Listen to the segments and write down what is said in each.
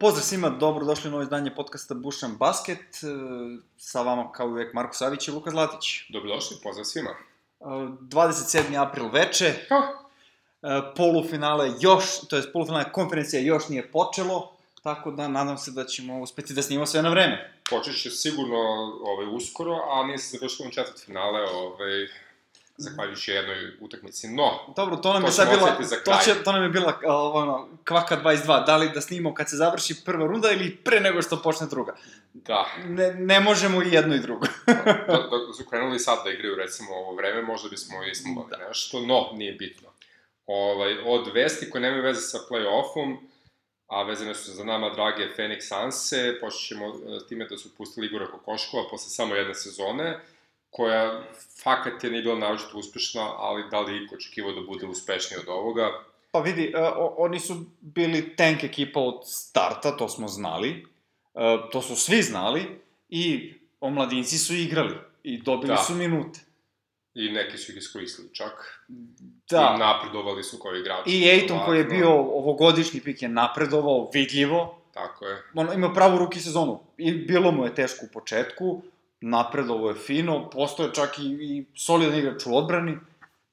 Pozdrav svima, dobrodošli u novo izdanje podcasta Bušan Basket. E, Sa vama, kao uvek, Marko Savić i Luka Zlatić. Dobrodošli, pozdrav svima. E, 27. april veče, Ha, e, polufinale još, to je polufinale konferencija još nije počelo, tako da nadam se da ćemo uspeti da snimamo sve na vreme. počet će sigurno ovaj, uskoro, a nije se završilo četvrt finale, ovaj, zahvaljujući jednoj utakmici. No, Dobro, to nam To je sad bila, to, će, to nam je bila a, ono, kvaka 22, da li da snimamo kad se završi prva runda ili pre nego što počne druga. da, Ne, ne možemo i jedno i drugo. da, da su krenuli sad da igraju recimo ovo vreme, možda bismo ismuvali da. nešto, no, nije bitno. Ovaj, od vesti koje nemaju veze sa play-offom, a vezane su za nama drage Phoenix Sunse, počet ćemo eh, time da su pustili Igora Kokoškova posle samo jedne sezone, koja fakat je nije bila naročito uspešna, ali da li iko očekivao da bude uspešniji od ovoga? Pa vidi, uh, oni su bili tank ekipa od starta, to smo znali. Uh, to su svi znali. I omladinci su igrali. I dobili Da. su minute. I neki su ih iskoristili čak. I Da. napredovali su kao igrači. I Ejton koji je bio ovogodišnji pik je napredovao vidljivo. Tako je. Ono, ima pravu ruki sezonu. I bilo mu je teško u početku. Napredovao je fino. Postoje čak i, i solidan igrač u odbrani.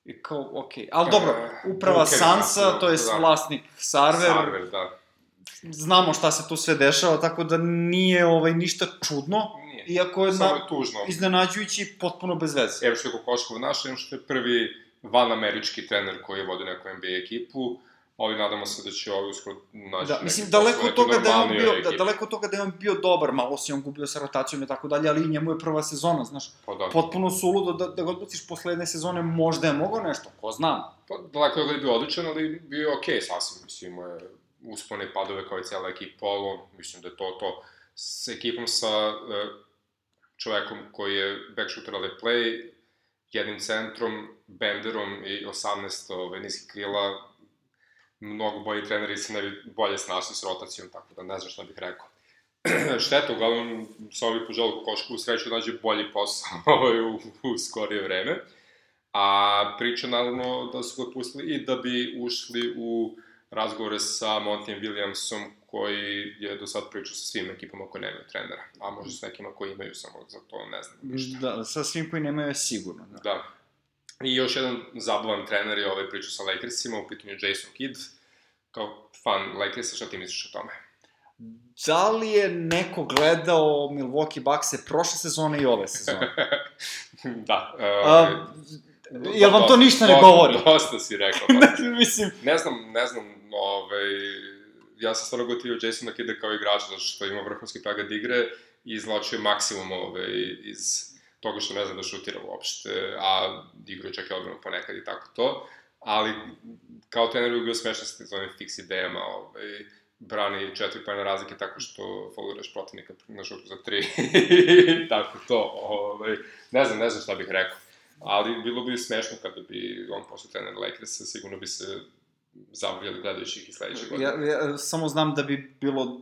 I kao, okej. Okay. Ali dobro, E, uprava Booker je Sansa, to je da. vlasnik Sarver, Sarver, da. znamo šta se tu sve dešava, tako da nije ovaj ništa čudno, Nije. iako je Samo na, je tužno. iznenađujući potpuno bez veze. Evo što je Kokoškov naš, evo što je prvi van-američki trener koji je vodio neku NBA ekipu, ali nadamo se da će ovi uskoro naći Da, mislim, posao daleko od nekoj toga da je on bio, da, daleko od toga da je on bio dobar, malo si on gubio sa rotacijom i tako dalje, ali i njemu je prva sezona, znaš, Pa da, potpuno suludo da, da ga odbaciš posle jedne sezone, možda je mogao nešto, ko zna. pa daleko da je bio odličan, ali bio je okej okay, sasvim, mislim, imao je uspone padove kao i cijela ekipa, ali mislim da je to to. S ekipom sa e, čovekom koji je backshooter ali play, jednim centrom, benderom i 18 ove, niskih krila, mnogo bolji treneri se ne bi bolje snašli s rotacijom, tako da ne znam šta bih rekao. Šteta, uglavnom, sa ovih poželu košku u sreću nađe bolji posao u, u skorije vreme. A priča naravno da su ga pustili i da bi ušli u razgovore sa Montijem Williamsom koji je do sad pričao sa svim ekipama koje nemaju trenera, a možda s nekima koji imaju samo za to ne znam ništa. Da, sa svim koji nemaju je sigurno. Da. Da. I još jedan zabavan trener je ovaj pričao sa Lakersima, u pitanju Jason Kidd, kao fan Lakersa, šta ti misliš o tome? Da li je neko gledao Milwaukee Bucks-e prošle sezone i ove sezone? da. A, Uh, jel vam to ništa ne govori? Dosta si rekao. Pa. Mislim, ne znam, ne znam, ovaj, ja sam stvarno gotivio Jasona Kidda kao igrača, zato što ima vrhunski pregled igre i izlačio maksimum ovaj, iz toga što ne zna da šutira uopšte, a igrao čak i odbranu ponekad i tako to. Ali, kao trener bi bio smešan sa tim onim fix idejama, ovaj, brani četiri pojene razlike tako što fauliraš protivnika na šutu za tri, tako to, ovaj, ne znam, ne znam šta bih rekao. Ali bilo bi smešno kada bi on postao trener Lakersa, sigurno bi se zabavljali gledajući ih i sledeće godine. ja, ja samo znam da bi bilo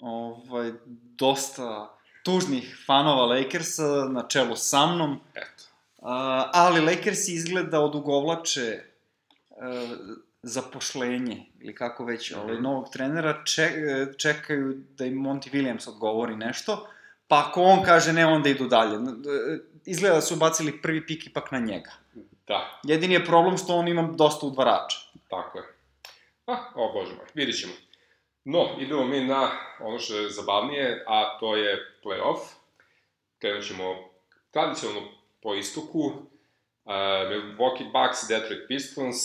ovaj, dosta tužnih fanova Lakersa na čelu sa mnom, Eto. a, ali Lakersi izgleda odugovlače a, zapošlenje, ili kako već, ovaj, Mhm. novog trenera, ček, čekaju da im Monty Williams odgovori nešto, pa ako on kaže ne, onda idu dalje. Izgleda da su bacili prvi pik ipak na njega. Da, Jedini je problem što on ima dosta udvarača. tako je. Ah, o bože moj, vidit ćemo. No, idemo mi na ono što je zabavnije, a to je playoff. Krenut ćemo tradicionalno po istoku. Uh, Milwaukee Bucks Detroit Pistons.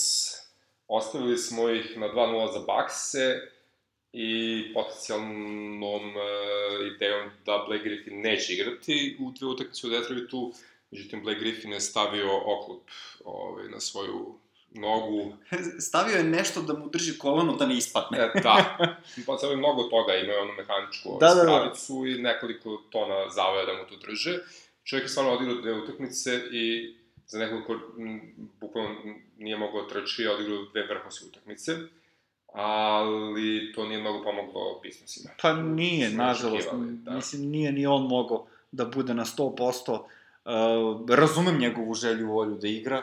Ostavili smo ih na 2-0 za Bucks-e i potencijalnom uh, idejom da Blake Griffin neće igrati u dve utakmice u Detroitu. Međutim, Blake Griffin je stavio oklop ovaj, na svoju nogu. Stavio je nešto da mu drži kolano da ne ispadne. E, da. Pa je mnogo toga, ima je onu mehaničku Da, da, da, da. i nekoliko tona zavoja da mu to drže. Čovjek je stvarno odigrao dve utakmice i za nekoliko, bukvalno nije mogao trči, a odigrao dve vrhunske utakmice. Ali to nije mnogo pomoglo Pistonsima. Pa nije, nažalost. da. Mislim, nije ni on mogao da bude na 100%. Uh, razumem njegovu želju volju da igra,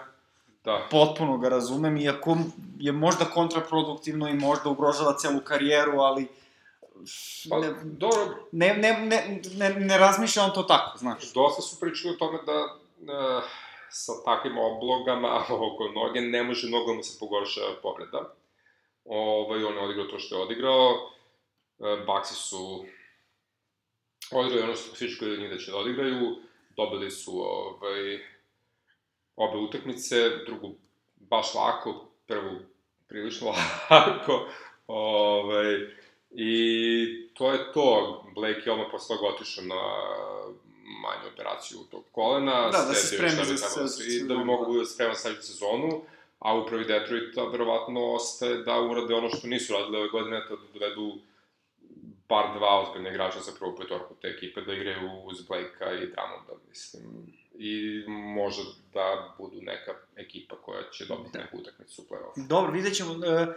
Da, potpuno ga razumem, iako je možda kontraproduktivno i možda ugrožava celu karijeru, ali Pa, ne, dobro, ne, ne, ne, ne, ne razmišlja on to tako, znaš. dosta su pričali o tome da uh, sa takvim oblogama oko noge ne može mnogo da mu se pogorša povreda. Ovaj, on je odigrao to što je odigrao. Uh, Baksi su odigrali ono što svi koji njih da će da odigraju. Dobili su ovaj, obe utakmice, drugu baš lako, prvu prilično lako. Ovaj, I to je to. Blake je odmah posle toga otišao na manju operaciju tog kolena. Da, da se spremi bi za trebalo se- se- I da bi sezonu, mogu da. da spreman za sledeću sezonu. A upravi Detroita verovatno ostaje da urade ono što nisu radili ove godine, to da dovedu bar dva ozbiljne igrača za prvu petorku te ekipe da igraju uz Blake-a i Drummonda, mislim. I može da budu neka ekipa koja će dobiti Da. neku utakmicu u play-offu. Dobro, vidjet ćemo, e,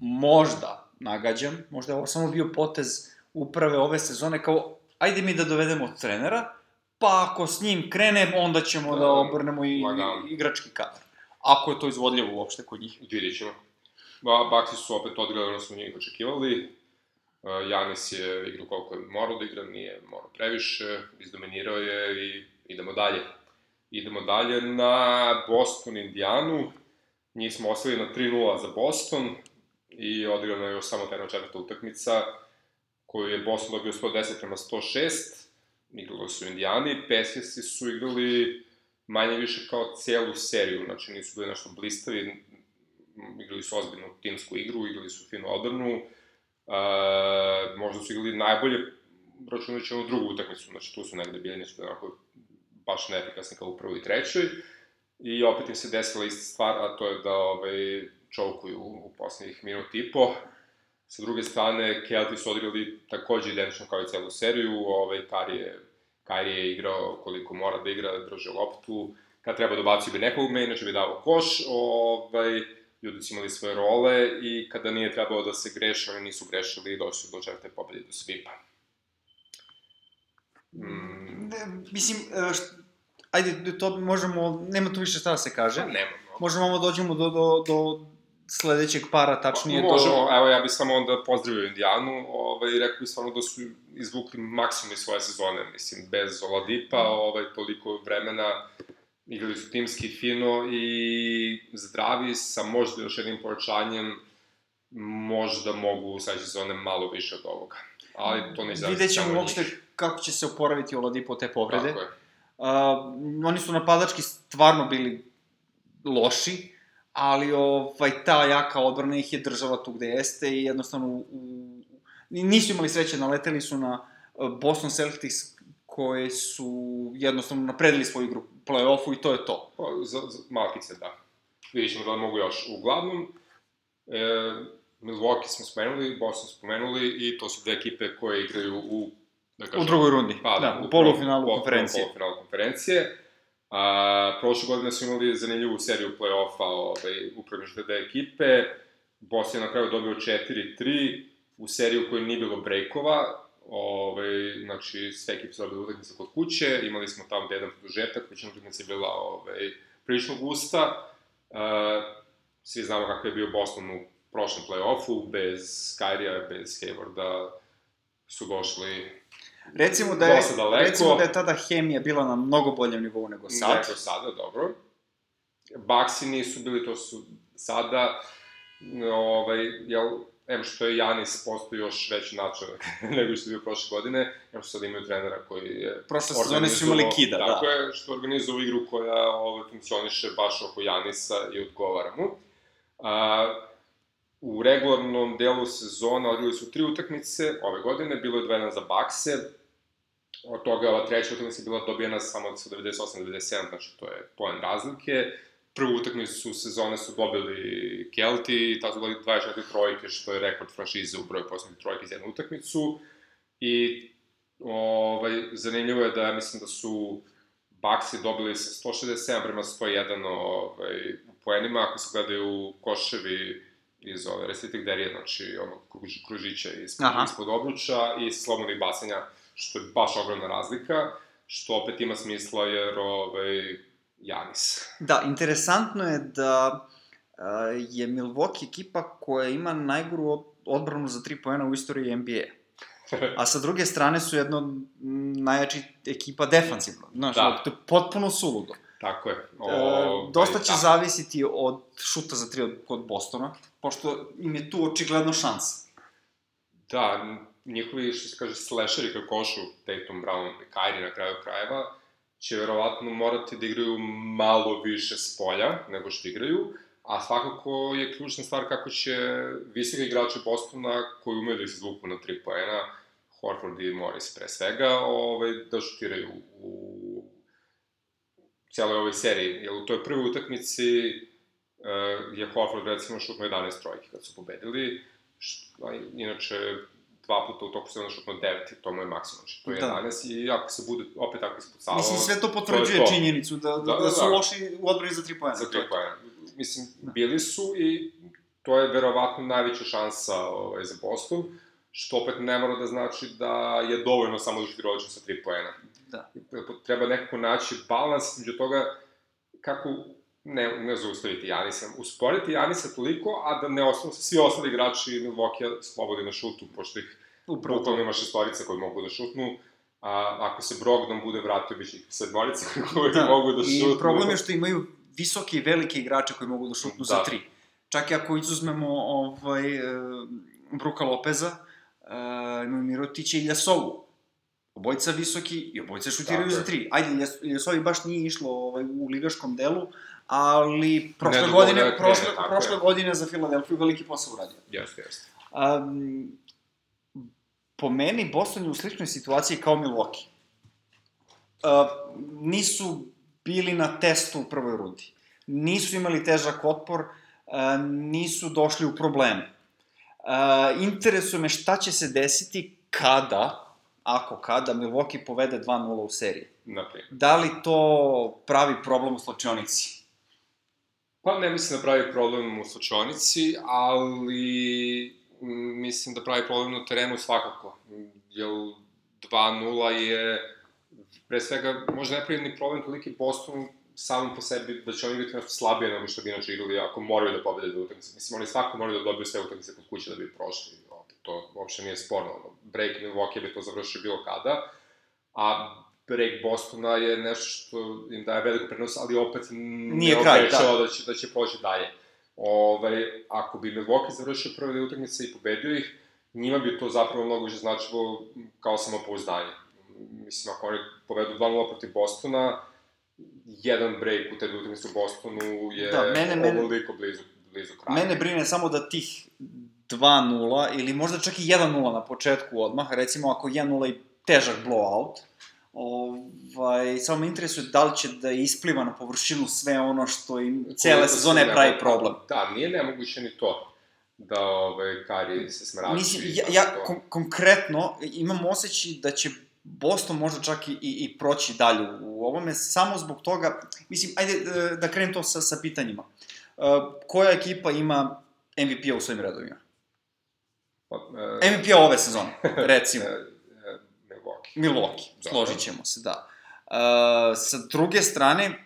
možda, nagađam, možda je ovo samo bio potez uprave ove sezone, kao, ajde mi da dovedemo trenera, pa ako s njim krenem, onda ćemo da, Da, obrnemo i lagano. igrački kadar. Ako je to izvodljivo uopšte kod njih. Vidjet ćemo. Ba, Baksi su opet odigrali ono smo njih očekivali. Uh, Janis je igrao koliko je morao da igra, nije morao previše, izdominirao je i idemo dalje. Idemo dalje na Boston, Indijanu. Njih smo ostavili na 3-0 za Boston i odigrana je još samo ta jedna četvrta utakmica koju je Boston dobio 110 prema 106. Igrali su Indijani, Pacersi su igrali manje više kao celu seriju, znači nisu bili nešto blistavi, igrali su ozbiljnu timsku igru, igrali su finu odbranu, uh, možda su igrali najbolje, računajući onu drugu utakmicu, znači tu su negde bili, nisu bili onako baš neefikasni kao u prvoj i trećoj, i opet im se desila ista stvar, a to je da ovaj, čovkuju u poslednjih minut i po. Sa druge strane, Kelti su odigrali takođe identično kao i celu seriju, ovaj, Kari je, Kari je igrao koliko mora da igra, drže loptu, kad treba da bacio bi nekog me, inače bi dao koš, ovaj, ljudi su imali svoje role i kada nije trebalo da se greše, oni nisu grešili i došli do četvrte pobede do svipa. Mm, mislim, e, št, ajde, to možemo, nema tu više šta da se kaže. nema, no. Možemo ovo dođemo do, do, do sledećeg para, tačnije Možemo, do... evo ja bih samo onda pozdravio Indijanu, ovaj, rekao bih stvarno da su izvukli maksimum iz svoje sezone, mislim, bez Oladipa, ovaj, toliko vremena, igrali su timski fino i zdravi sa možda još jednim pojačanjem, možda mogu u sledeće sezone malo više od ovoga. Ali to ne znači Vidjet ćemo uopšte. Kako će se oporaviti Oladipo te povrede. Tako je. Uh, oni su napadački stvarno bili loši, ali ovaj, ta jaka odbrana ih je držala tu gde jeste i jednostavno u, u, nisu imali sreće, naleteli su na uh, Boston Celtics koje su jednostavno napredili svoju igru play-offu i to je to. Pa, za, za malkice, da. Vidjet ćemo da li mogu još. Uglavnom, e, Milwaukee smo spomenuli, Boston spomenuli i to su dve ekipe koje igraju u, da U drugoj rundi, pa, da, u u polufinalu prvom- konferencije. polufinalu konferencije. A, prošle godine su imali zanimljivu seriju play-offa ovaj, upravo te dve ekipe. Boston je na kraju dobio 4-3 u seriju u kojoj nije bilo brejkova, Ove, znači, sve ekipe su dobili utakmice kod kuće, imali smo tamo jedan produžetak, većina utakmica je bila ove, prilično gusta. Uh, svi znamo kako je bio Boston u prošlom play-offu, bez Kyrija, bez Haywarda su došli Recimo da je, daleko. recimo da je tada hemija bila na mnogo boljem nivou nego sad. Nego sada, dobro. Baksi nisu bili, to su sada, ovaj, jel, em što je Janis postao još veći način nego što je bio prošle godine, em što sad imaju trenera koji je... Prošle sezone su imali Kida, da. Tako je, što organizuje igru koja ovaj, funkcioniše baš oko Janisa i odgovara mu. A, u regularnom delu sezona odigrali su tri utakmice ove godine, bilo je dvojena za Bakse, od toga ova treća utakmica je bila dobijena samo sa 98-97, znači to je poen razlike. Prvu utakmicu sezone su dobili Kelti i su dobili 24 trojke, što je rekord franšize u broju poslednjih trojke iz jednu utakmicu. I ovaj, zanimljivo je da mislim da su Baksi dobili sa 167 prema 101 ovaj, u poenima, ako se gledaju koševi iz ove restricted derije, znači onog kruž, kružića ispod, Aha. ispod obruča i slobodnih bacanja, što je baš ogromna razlika, što opet ima smisla jer ovaj, Janis. Da, interesantno je da uh, je Milwaukee ekipa koja ima najgoru odbranu za 3 poena u istoriji NBA. A sa druge strane su jedno najjači ekipa defansivno. Znaš, Da. to je potpuno suludo. Tako je. E, Ovaj, dosta će da. zavisiti od šuta za tri od, kod Bostona, pošto im je tu očigledno šansa. Da, njihovi, što se kaže, slasheri kao košu, Tatum, Brown i Kyrie na kraju krajeva, će verovatno morati da igraju malo više s polja nego što igraju, a svakako je ključna stvar kako će visoki igrači Bostona, koji umeju da izvuku na tri poena, Horford i Morris pre svega, ovaj, da šutiraju u cijeloj ovoj seriji. Jer u toj prvoj utakmici uh, je Horford recimo šutno 11 trojki kad su pobedili, Š- a inače dva puta u toku sezona šutno 9 i to mu je maksimum, znači to je Da. 11 i ako se bude opet tako ispucavao... Mislim, sve to to potvrđuje je to. činjenicu da, da, Da, da, da, su da. loši u odbrani za tri pojena. Za To tri je to. pojena. Mislim, bili su i to je verovatno najveća šansa ovaj, za Boston, što opet ne mora da znači da je dovoljno samo da šutira sa tri pojena. Da. Treba nekako naći balans među toga kako ne, ne zaustaviti Janisa, usporiti Janisa toliko, a da ne ostanu se svi ostali igrači Milwaukee slobodi na šutu, pošto ih Upravo bukvalno to. ima šestorica koji mogu da šutnu, a ako se Brogdon bude vratio, biće ih sedmorica koji Da. mogu da šutnu. I problem je što imaju visoke i velike igrače koji mogu da šutnu Da. za tri. Čak i ako izuzmemo ovaj, e, Bruka Lopeza, e, imaju Mirotića i Ljasovu. Obojica visoki i obojica šutiraju Tako za tri. Ajde, Ljasovi baš nije išlo ovaj, u ligaškom delu, ali prošle Ne godine, prošle, krene, tako prošle je. godine za Filadelfiju veliki posao uradio. Jeste, jeste. Um, po meni, Boston je u sličnoj situaciji kao Milwaukee. Uh, nisu bili na testu u prvoj rundi. Nisu imali težak otpor, uh, nisu došli u probleme. Uh, interesuje me šta će se desiti kada, ako kada, Milwaukee povede 2-0 u seriji. Naprijed. Da li to pravi problem u slačionici? Pa ne mislim da pravi problem u slučajnici, ali mm, mislim da pravi problem na terenu svakako. Jer 2-0 je, pre svega, možda ne pravi ni problem toliki Boston samim po sebi da će oni biti nešto slabije nego što bi inače igrali ako moraju da pobede dve utakmice. Mislim, oni svako moraju da dobiju sve utakmice kod kuće da bi prošli. To uopšte nije sporno. Ono, Break Milwaukee bi to završio bilo kada, a break Bostona je nešto što im daje veliku prednost, ali opet Nije kraj, da. da. će, da će proći dalje. Ovaj, ako bi Milwaukee završio prve dve utakmice i pobedio ih, njima bi to zapravo mnogo više značilo kao samopouzdanje. Mislim, ako oni povedu 2-0 protiv Bostona, jedan break u te dve utakmice u Bostonu je Da, mene- mene- blizu, blizu kraja. Mene brine samo da tih 2-0 ili možda čak i 1-0 na početku odmah, recimo ako 1-0 i težak blowout, ovaj, samo me interesuje da li će da ispliva na površinu sve ono što im cele sezone se pravi problem. Da, nije nemoguće ni to da ovaj, Kari se smrači. Mislim, i ja, ja kon konkretno imam osjećaj da će Boston možda čak i, i, i proći dalje u ovome, samo zbog toga, mislim, ajde e, da krenem to sa, sa pitanjima. Uh, koja ekipa ima MVP-a u svojim redovima? Pa, e, MVP-a ove sezone, recimo. e, e, Milwaukee. Milwaukee, Da. složit ćemo se, da. Uh, sa druge strane,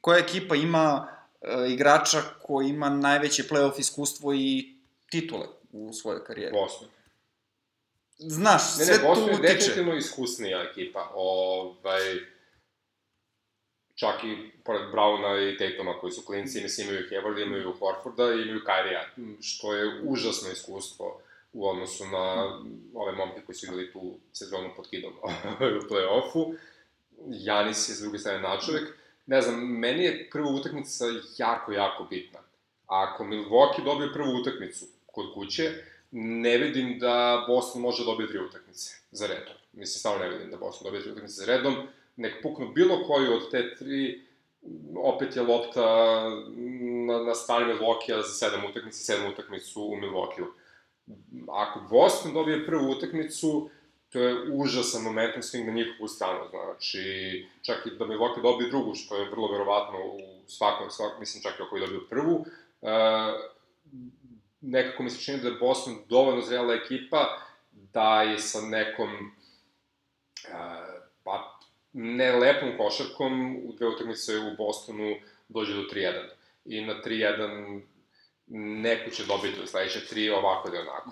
koja ekipa ima uh, igrača koji ima najveće playoff iskustvo i titule u svojoj karijeri? Boston. Znaš, Ne, sve ne, Boston tu je utiče. definitivno iskusnija ekipa. Ovaj, čak i pored Browna i Tatuma koji su klinci, mislim imaju Hayward, imaju Horforda i imaju Kyrija, što je užasno iskustvo u odnosu na ove momke koji su igrali tu sezonu pod kidom u play-offu. Janis je s druge strane načovek. Ne znam, meni je prva utakmica jako, jako bitna. Ako Milwaukee dobije prvu utakmicu kod kuće, ne vidim da Boston može dobije tri utakmice za redom. Mislim, stvarno ne vidim da Boston dobije tri utakmice za redom. Nek puknu bilo koju od te tri, opet je lopta na, na strani Milwaukee-a za sedam utakmica, sedam utakmicu u Milwaukee-u. Ako Boston dobije prvu utakmicu, to je užasan momentum svim na njihovu stranu, znači, čak i da Milwaukee dobije drugu, što je vrlo verovatno u svakom, svakom mislim čak i ako je dobio prvu, uh, nekako mi se čini da je Boston dovoljno zrela ekipa da je sa nekom pa ne lepom košarkom u dve utakmice u Bostonu dođe do 3-1. I na 3-1 neku će dobiti u sledeće tri, ovako ili onako.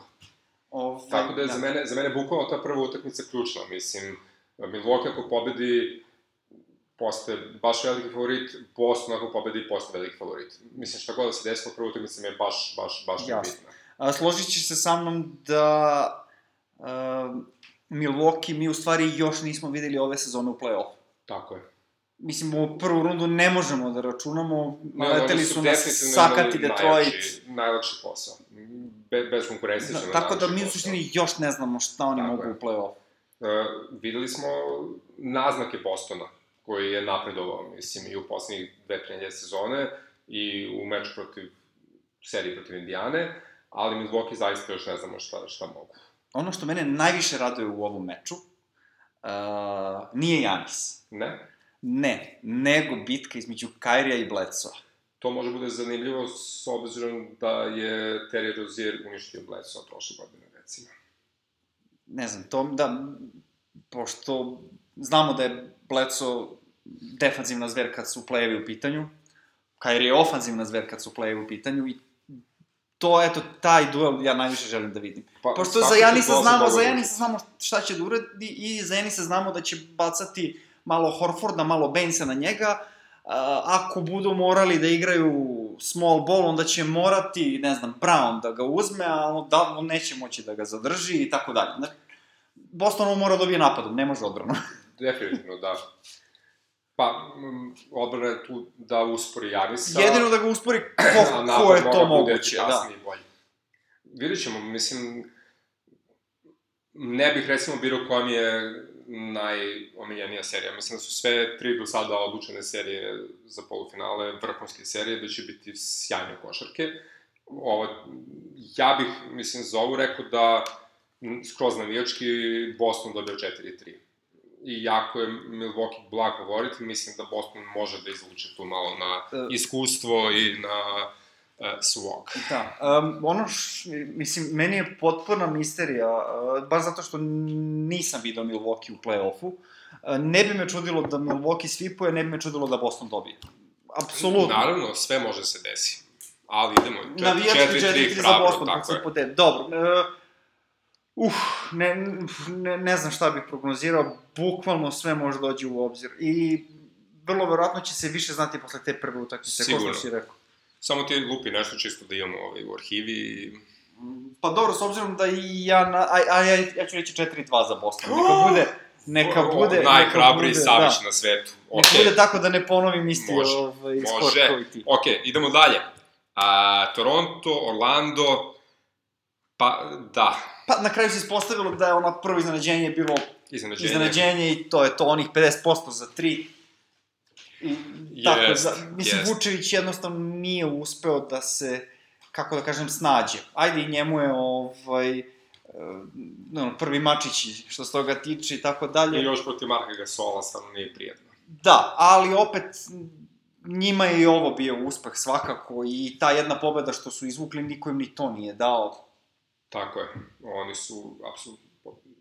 Ovaj, Tako da je za mene, za mene bukvalno ta prva utakmica ključna, mislim, Milwaukee ako pobedi, postaje baš veliki favorit, Boston ako pobedi, postaje veliki favorit. Mislim, šta god da se desilo, prva utakmica mi je baš, baš, baš Jasno. bitna. A, složit ćeš se sa mnom da Milwaukee mi u stvari još nismo videli ove sezone u play-off. Tako je. Mislim, u prvu rundu ne možemo da računamo, Ne, naleteli oni su nas sakati Detroit. Najlakši, najlakši posao. Be, bez konkurencije Da, su tako da mi u suštini još ne znamo šta oni Tako mogu je. u play-off. Uh, videli smo naznake Bostona, koji je napredovao, mislim, i u poslednjih dve, tri nedelje sezone, i u meču protiv, seriji protiv Indijane, ali Milwaukee zaista još ne znamo šta, šta mogu. Ono što mene najviše raduje u ovom meču, uh, nije Janis. Ne? Ne, nego bitka između Kairija i Bledsoa. To može bude zanimljivo s obzirom da je Terry Rozier uništio Bledsoe prošle godine, recimo. Ne znam, to da, pošto znamo da je Bledsoe defanzivna zver kad su play u pitanju, Kairi je ofanzivna zver kad su play u pitanju i to, eto, taj duel ja najviše želim da vidim. Pa, Pošto za Janisa put znamo, za da- Janisa znamo šta će da uradi i za Janisa znamo da će bacati malo Horforda, malo Bainesa na njega. A, ako budu morali da igraju small ball, onda će morati, ne znam, Brown da ga uzme, a on, da, on neće moći da ga zadrži i tako dalje. Znači, Boston on mora da dobije napadom, ne može odbranu. Definitivno, da. Pa, mm, odbrana je tu da uspori Janisa. Jedino da ga uspori ko, ko je mora to moguće, da. bolji. Vidjet ćemo, mislim, ne bih recimo birao koja mi je najomiljenija serija. Mislim da su sve tri do sada odlučene serije za polufinale, vrhunske serije, da će biti sjajne košarke. Ovo, ja bih, mislim, za ovu rekao da skroz navijački Boston dobio 4-3. I jako je Milwaukee blag favorit, mislim da Boston može da izvuče tu malo na E. iskustvo i na uh, svog. Da, um, ono š, mislim, meni je potpuna misterija, uh, baš zato što nisam video Milwaukee u play-offu. Uh, ne bi me čudilo da Milwaukee svipuje, ne bi me čudilo da Boston dobije. Apsolutno. Naravno, sve može se desi. Ali idemo, Navijački 4-3 za hrabro, Boston, tako je. Dobro, uh, uf, ne, ne, ne znam šta bih prognozirao, bukvalno sve može doći u obzir. I vrlo verovatno će se više znati posle te prve utakmice, Sigurno. što si rekao. Samo ti lupi nešto čisto da imamo ovaj, u arhivi. Pa dobro, s obzirom da i ja, na, a, a ja, ja ću reći 4-2 za Boston. Neka bude, neka O, o, bude... Najhrabriji neka bude, Savić da. na svetu. Neka Okej, bude tako da ne ponovim isti Može, ovaj, skor može. koji ti. Okej, idemo dalje. A, Toronto, Orlando, pa da, Pa na kraju se ispostavilo da je ono prvo iznenađenje bilo iznenađenje. iznenađenje i to je to, onih 50% za 3. I, tako, Jest, da, mislim, jest. Vučević jednostavno nije uspeo da se, kako da kažem, snađe. Ajde i njemu je ovaj, e, no, prvi mačić što se toga tiče i tako dalje. I još protiv Marka Gasola stvarno nije prijedno. Da, ali opet njima je i ovo bio uspeh svakako i ta jedna pobeda što su izvukli niko im ni to nije dao. Tako je, oni su apsolutno...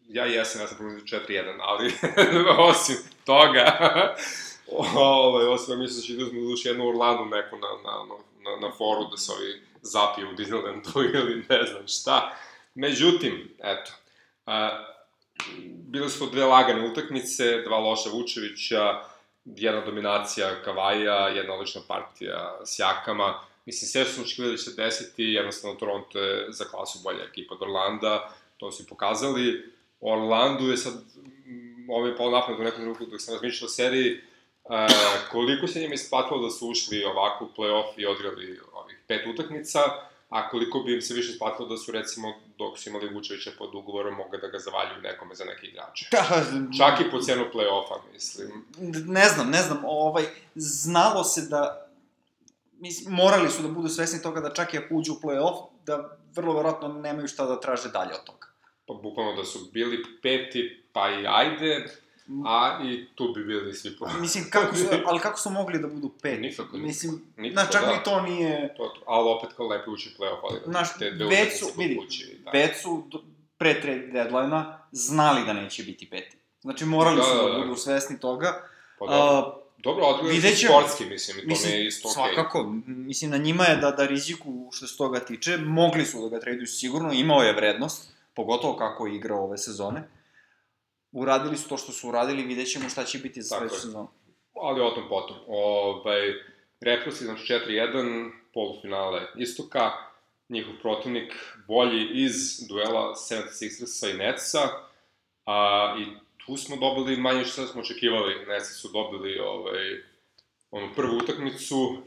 Ja jesam, ja sam promislio 4-1, ali osim toga, ovaj, osim mislim da će da uzme još jednu Orlandu neku na, na, na, na, foru da se ovi zapiju u Disneylandu ili ne znam šta. Međutim, eto, a, bile su to dve lagane utakmice, dva loša Vučevića, jedna dominacija Kavaja, jedna odlična partija Sjakama. Mislim, sve su očekivali da će se desiti, jednostavno Toronto je za klasu bolja ekipa od Orlanda, to su i pokazali. Orlandu je sad, mm, ovo je pao napad u nekom trenutku dok sam razmišljao o seriji, e, koliko se njima isplatilo da su ušli ovako u play-off i odigrali ovih pet utakmica, a koliko bi im se više isplatilo da su recimo, dok su imali Vučevića pod ugovorom, mogli da ga zavaljuju nekome za neke igrače. Čak i po cenu play-offa, mislim. Ne znam, ne znam, ovaj, znalo se da, mislim, morali su da budu svesni toga da čak i ako uđu u play-off, da vrlo verovatno nemaju šta da traže dalje od toga. Pa bukvalno da su bili peti, pa i ajde, a i tu bi bili svi po... Mislim, kako su, ali kako su mogli da budu pet? Nikako, nikako. Mislim, Nikako, znaš, čak da. ni to nije... To, ali opet kao lepo uči play-off, ali Znaš, te dve već su, vidi, kod kuće i tako. već su pre trade deadline-a znali da neće biti peti. Znači, morali Da, su da, da, da. budu svesni toga. Pa dobro. Dobro, su ćemo. sportski, mislim, i to Mislim, mi je isto okej. svakako, m, mislim, na njima je da, da riziku što se toga tiče, mogli su da ga traduju sigurno, imao je vrednost, pogotovo kako je igrao ove sezone. Uradili su to što su uradili, vidjet ćemo šta će biti za sledeću je. sezonu. ali o tom potom. Ovaj, Reprosi, znači 4-1, polufinale istoka, njihov protivnik bolji iz duela 76ersa i Netsa, a, i tu smo dobili manje što smo očekivali. Netsi su dobili ovaj, onu prvu utakmicu,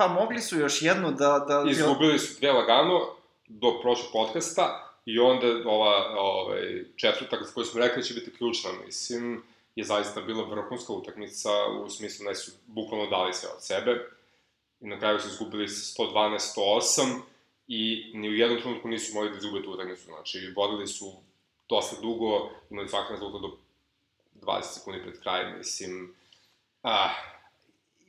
Pa mogli su još jednu da... da izgubili su dve lagano do prošlog podcasta i onda ova ovaj, četvrtak za koju smo rekli da će biti ključna, mislim, je zaista bila vrhunska utakmica u smislu da su bukvalno dali sve od sebe. I na kraju su izgubili sa 112-108 i ni u jednom trenutku nisu mogli da izgube tu utakmicu, znači vodili su dosta dugo, imali svaki rezultat do 20 sekundi pred krajem, mislim, ah,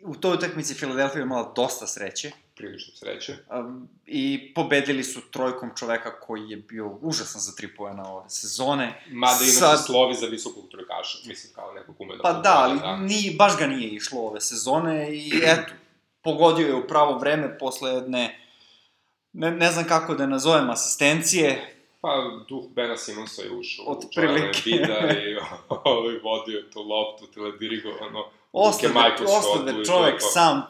U toj utakmici Filadelfija je imala dosta sreće prilično sreće. um, i pobedili su trojkom čoveka koji je bio užasan za tri pojena ove sezone. Mada inače Sad- slovi za visokog trojkaša, mislim kao nekog ume da Pa pogleda, da, ali ni, baš ga nije išlo ove sezone i eto, pogodio je u pravo vreme posle jedne, ne, ne znam kako da nazovem, asistencije. Pa, duh Bena Simonsa je ušao Od u prilike. Embida i ovaj, vodio tu loptu, teledirigovano. Ostade, ostade čovek sam,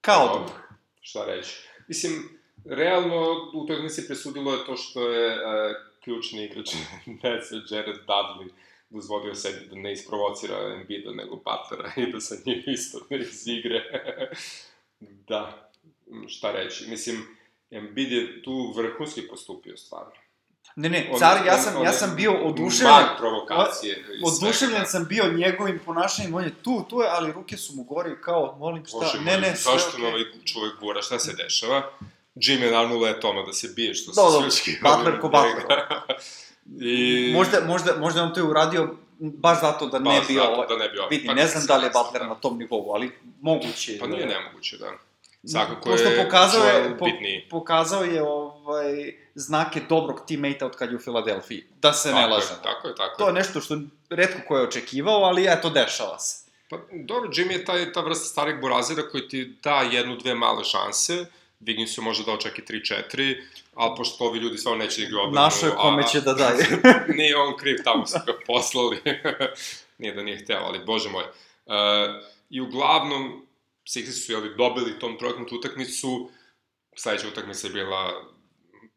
kao Dobro, duh. Šta reći. Mislim, realno u toj misli presudilo je to što je uh, ključni igrač Netsa, Jared Dudley, dozvolio sebi da ne isprovocira Embida nego Butlera i da sa njim isto ne izigra. da, šta reći. Mislim, Embiid je tu vrhunski postupio stvarno. Ne, ne, car, ja sam, ja je sam bio oduševljen. Mag provokacije. Oduševljen sam bio njegovim ponašanjem, on je tu, tu je, ali ruke su mu gore kao, molim, šta, Bože ne, ne, sve zašto me ovaj čovek gura, šta se dešava? Jim je naravno letoma da se bije, što se Da, da, svički. Butler ko Butler. I... Možda, možda, možda je on to i uradio baš zato da ne bi ovo... da ne bi ovo- Vidi, pa ne znam da li je desilo, Butler da. na tom nivou, ali moguće je. Pa da nije je. nemoguće, da. Svakako Pošto je pokazao je, po, bitniji. pokazao je ovaj, znake dobrog teammate-a od kad je u Filadelfiji. Da se ne Tako je, lažemo. Tako je, tako To je nešto što redko ko je očekivao, ali eto, dešava se. Pa, dobro, Jimmy je taj, ta vrsta starih burazira koji ti da jednu, dve male šanse, Wiggins je može dao čak i 3-4, ali pošto ovi ljudi stvarno neće da igraju odbranu... Našo je kome a- će da daje. nije on kriv, tamo su ga poslali. nije da nije hteo, ali bože moj. Uh, I uglavnom, Sixers su jeli, dobili tom trojkom tu utakmicu, sledeća utakmica je bila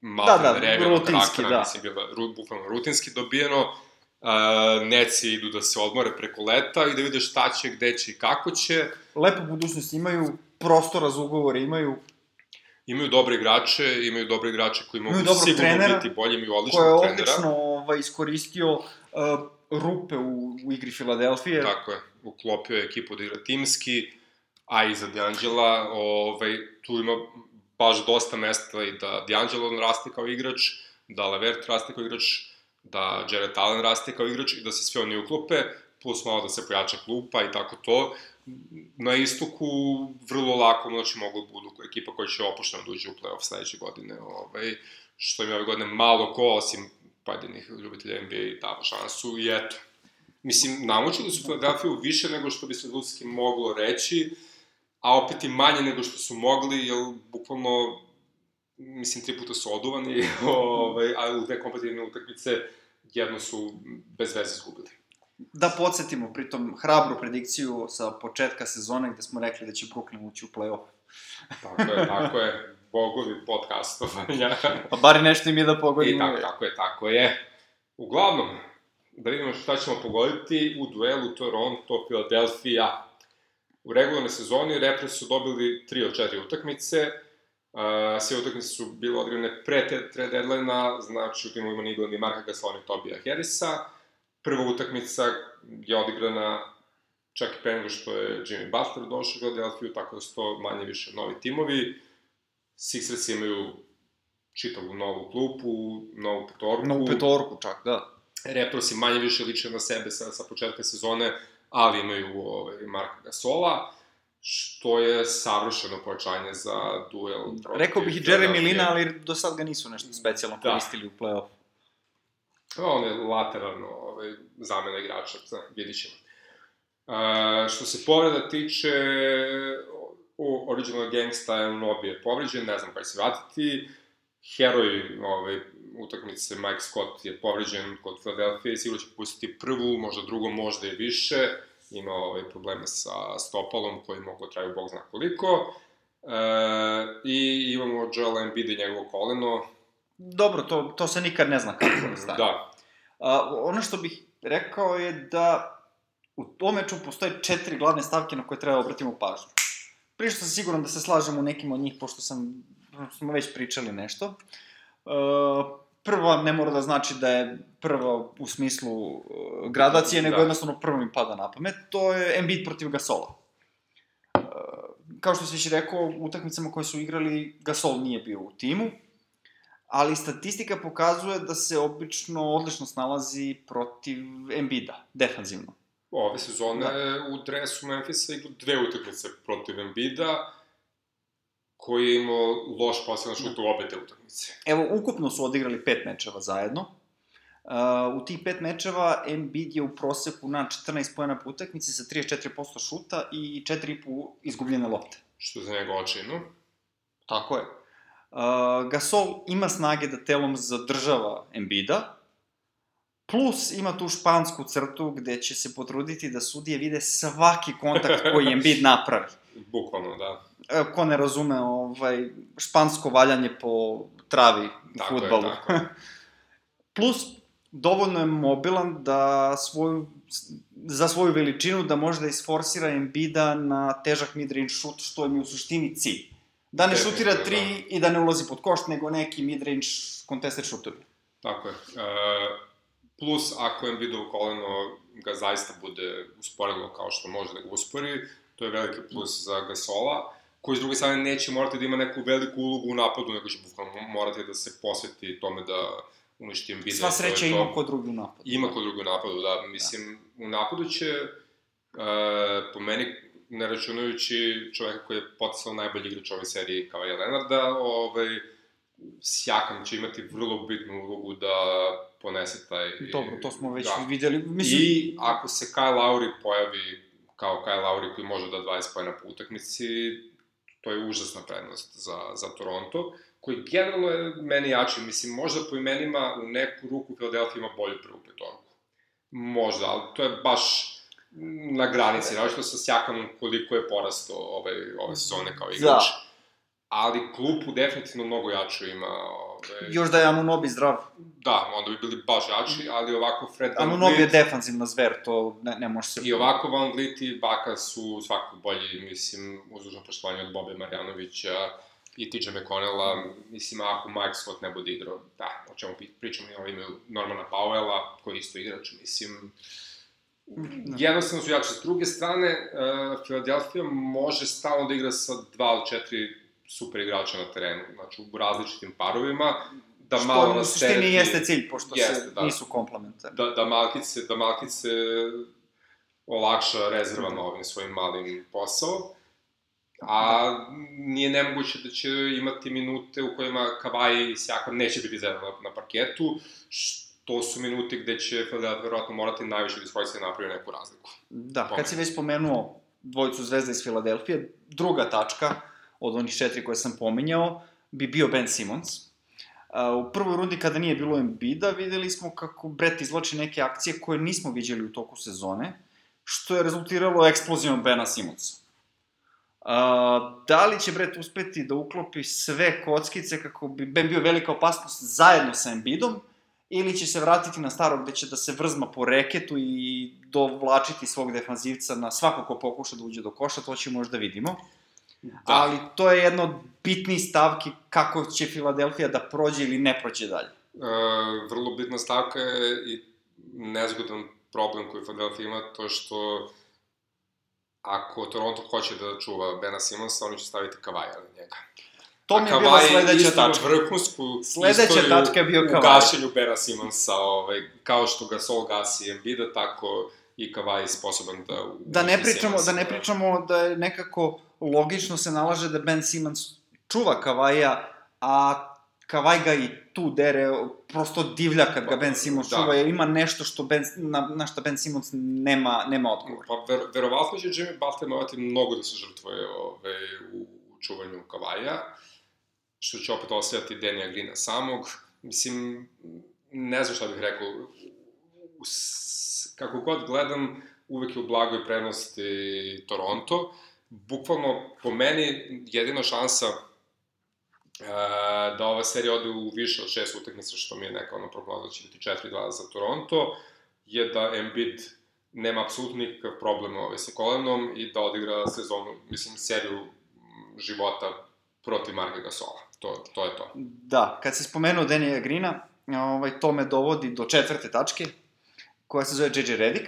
malo Da, da, revijana rutinski, karaktera, da. mislim, bila ru, bukvalno rutinski dobijeno. Uh, Neci idu da se odmore preko leta i da vide šta će, gde će i kako će. Lepu budućnost imaju, prostora za ugovore imaju, Imaju dobre igrače, imaju dobre igrače koji mogu sigurno trenera, biti bolji, imaju je odličnog trenera. odlično ovaj, iskoristio uh, rupe u, u igri Filadelfije. Tako je, uklopio je ekipu da igra timski, a i za D'Angela, ovaj, tu ima baš dosta mesta i da D'Angelo raste kao igrač, da Levert raste kao igrač, da Jared Allen raste kao igrač i da se sve oni uklope, plus malo da se pojača klupa i tako to. Na istoku vrlo lako znači mogu da budu ekipa koja će opušteno da uđe u playoff sledeće godine, ovaj, što im je ove godine malo ko, osim pojedinih ljubitelja NBA i dava šansu i eto. Mislim, namučili su Philadelphia više nego što bi se ljudski moglo reći, a opet i manje nego što su mogli, jer bukvalno, mislim, tri puta su oduvani, ovaj, a u dve kompetitivne utakmice jedno su bez veze izgubili. Da podsjetimo pritom hrabru predikciju sa početka sezone gde smo rekli da će Brooklyn ući u play-off. Tako je, tako je, bogovi podcastovanja. Pa bar nešto im je da I pogodimo. tako, tako je, tako je. Uglavnom, da vidimo šta ćemo pogoditi u duelu Toronto-Philadelphia. U regularnoj sezoni Raptors su dobili 3 od 4 utakmice, Uh, sve utakmice su bile odigrane pre te, tre deadline-a, znači u timu ima Nigla ni Marka Gasola ni Tobija Harrisa. Prva utakmica je odigrana čak i pre nego što je Jimmy Butler došao u Philadelphia, tako da su to manje više novi timovi. Sixers imaju čitavu novu klupu, novu petorku. Novu petorku čak, da. Raptorsi manje više liče na sebe sa, sa početka sezone, ali imaju ovaj, Marka Gasola, što je savršeno pojačanje za duel. Rekao bih i Jeremy. Lina, ali do sad ga nisu nešto specijalno Da. koristili u play-off. On je lateralno ovaj, zamena igrača, zna, vidit ćemo. Uh, što se povreda tiče, o, Original Gangsta je Nobi je povređen, ne znam kada će se vratiti. Heroj ovaj, utakmice Mike Scott je povređen kod Philadelphia i sigurno će pustiti prvu, možda drugu, možda i više. Ima ovaj, probleme sa stopalom koji mogu da traju bog zna koliko. E, I imamo Joel Embiid i njegovo koleno. Dobro, to, to se nikad ne zna kako da stane. da. A, ono što bih rekao je da u tom meču postoje četiri glavne stavke na koje treba obratimo pažnju. Prije što sam siguran da se slažemo u nekim od njih, pošto sam, smo već pričali nešto. Uh, prva ne mora da znači da je prva u smislu uh, gradacije, nego da. jednostavno prvo mi pada na pamet. To je Embiid protiv Gasola. Uh, kao što si već rekao, u utakmicama koje su igrali, Gasol nije bio u timu, ali statistika pokazuje da se obično odlično snalazi protiv Embida, defanzivno. Ove sezone da. u dresu Memphisa igra dve utakmice protiv Embida, koji je imao loš posljedan šut u obe te utakmice. Evo, ukupno su odigrali pet mečeva zajedno. Uh, u tih pet mečeva Embiid je u proseku na 14 pojena po utakmici sa 34% šuta i 4,5 izgubljene lopte. Što za njega očinu. Tako je. Uh, Gasol ima snage da telom zadržava Embida, plus ima tu špansku crtu gde će se potruditi da sudije vide svaki kontakt koji Embiid napravi. Bukvalno, da. Ko ne razume ovaj, špansko valjanje po travi u tako futbalu. Je, tako je. plus, dovoljno je mobilan da svoju, za svoju veličinu da može da isforsira Embida na težak midrange šut, što je mi u suštini cilj. Da ne šutira tri da. i da ne ulazi pod košt, nego neki midrange contested šutovi. Tako je. E, plus, ako Embidovo koleno ga zaista bude usporilo kao što može da ga uspori, to je veliki plus za Gasola, koji s druge strane neće morati da ima neku veliku ulogu u napadu, nego će bukvalno morati da se posveti tome da uništi Embiida. Sva sreća ima kod drugi u napadu. Ima kod drugi u napadu, da. Mislim, da. u napadu će, uh, po meni, ne računajući čoveka koji je potisao najbolji igrač ove serije kao je Lenarda, ovaj, Sjakam će imati vrlo bitnu ulogu da ponese taj... Dobro, to smo već da. videli. Mislim... I ako se Kyle Lowry pojavi kao Kyle Lowry koji može da 20 pojena po utakmici, to je užasna prednost za, za Toronto, koji generalno je meni jači. Mislim, možda po imenima u neku ruku Philadelphia ima bolju prvu petorku. Možda, ali to je baš na granici, što sa Sjakanom koliko je porasto ove, ove sezone kao igrač. Da. Ali klupu definitivno mnogo jaču ima. Ove... Još da je Anunobi zdrav. Da, onda bi bili baš jači, ali ovako Fred Van Anunobi je defanzivna zver, to ne, ne može se... I ovako Van Vliet i Baka su svakako bolji, mislim, uzdužno poštovanje od Bobe Marjanovića i TJ McConnella, mislim, ako Mike Scott ne bude igrao, da, o čemu pričamo, imamo imaju Normana Powella, koji je isto igrač, mislim, Da. Jednostavno su jači. S druge strane, uh, Philadelphia može stalno da igra sa dva ili četiri super igrača na terenu, znači u različitim parovima, da Što malo rastereti... Što u jeste cilj, pošto jeste, se da, nisu komplementarni. Da, da Malkice, da Malkice olakša rezervama ovim svojim malim posao, a nije nemoguće da će imati minute u kojima Kavaj i Sjakam neće biti zajedno na, na parketu, to su minuti gde će Philadelphia verovatno morati najviše da svojstva da napravi neku razliku. Da, kad si već spomenuo dvojicu zvezda iz Filadelfije, druga tačka od onih četiri koje sam pominjao bi bio Ben Simmons. u prvoj rundi kada nije bilo Embiida, videli smo kako Brett izvlači neke akcije koje nismo viđali u toku sezone, što je rezultiralo eksplozijom Bena Simmonsa. Uh, da li će Brett uspeti da uklopi sve kockice kako bi Ben bio velika opasnost zajedno sa Embiidom, ili će se vratiti na staro gde će da se vrzma po reketu i dovlačiti svog defanzivca na svako ko pokuša da uđe do koša, to ćemo možda vidimo. Da. Ali to je jedno od bitnih stavki kako će Filadelfija da prođe ili ne prođe dalje. E, vrlo bitna stavka je i nezgodan problem koji Filadelfija ima, to što ako Toronto hoće da čuva Bena Simonsa, oni će staviti Kavaja na njega. To mi je bila sledeća tačka. vrhunsku sledeća tačka je bio Kavaj. U gašenju Bera Simonsa, ovaj, kao što ga Sol gasi Embiida, tako i Kavaj sposoban da... Da ne pričamo, da ne pričamo da je nekako logično se nalaže da Ben Simmons čuva Kavaja, a Kavaj ga i tu dere, prosto divlja kad ga Pa, Ben Simmons da. čuva, jer ima nešto što ben, na, na što Ben Simmons nema, nema odgovor. Pa ver, verovatno će Jimmy Butler morati mnogo da se žrtvuje ove, u, u čuvanju Kavaja, što će opet osvijati Denija Grina samog. Mislim, ne znam šta bih rekao, u, kako god gledam, uvek je u blagoj prednosti Toronto. Bukvalno, po meni, jedina šansa e, da ova serija ode u više od šest utakmica, što mi je neka ono prognoza da će biti 4-2 za Toronto, je da Embiid nema apsolutno nikakav problem ovaj, sa kolenom i da odigra sezonu, mislim, seriju života protiv Marka Gasola. To, to je to. Da, kad si spomenuo Denija Grina, ovaj, to me dovodi do četvrte tačke, koja se zove JJ Redick.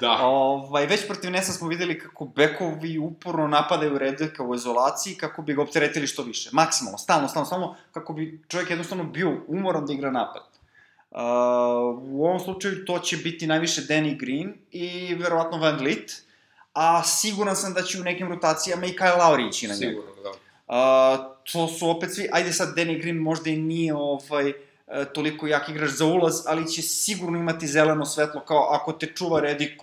Da, Ovaj, već protiv Nesa smo videli kako bekovi uporno napadaju Redicka u izolaciji kako bi ga opteretili što više. Maksimalno, stalno, stalno, stalno, kako bi čovjek jednostavno bio umoran da igra napad. Uh, u ovom slučaju to će biti najviše Danny Green i verovatno Van Vliet, a siguran sam da će u nekim rotacijama i Kyle Lowry ići na njega. sigurno, da. Uh, to su opet svi, ajde sad Danny Green možda i nije ovaj, e, toliko jak igrač za ulaz, ali će sigurno imati zeleno svetlo kao ako te čuva Redick,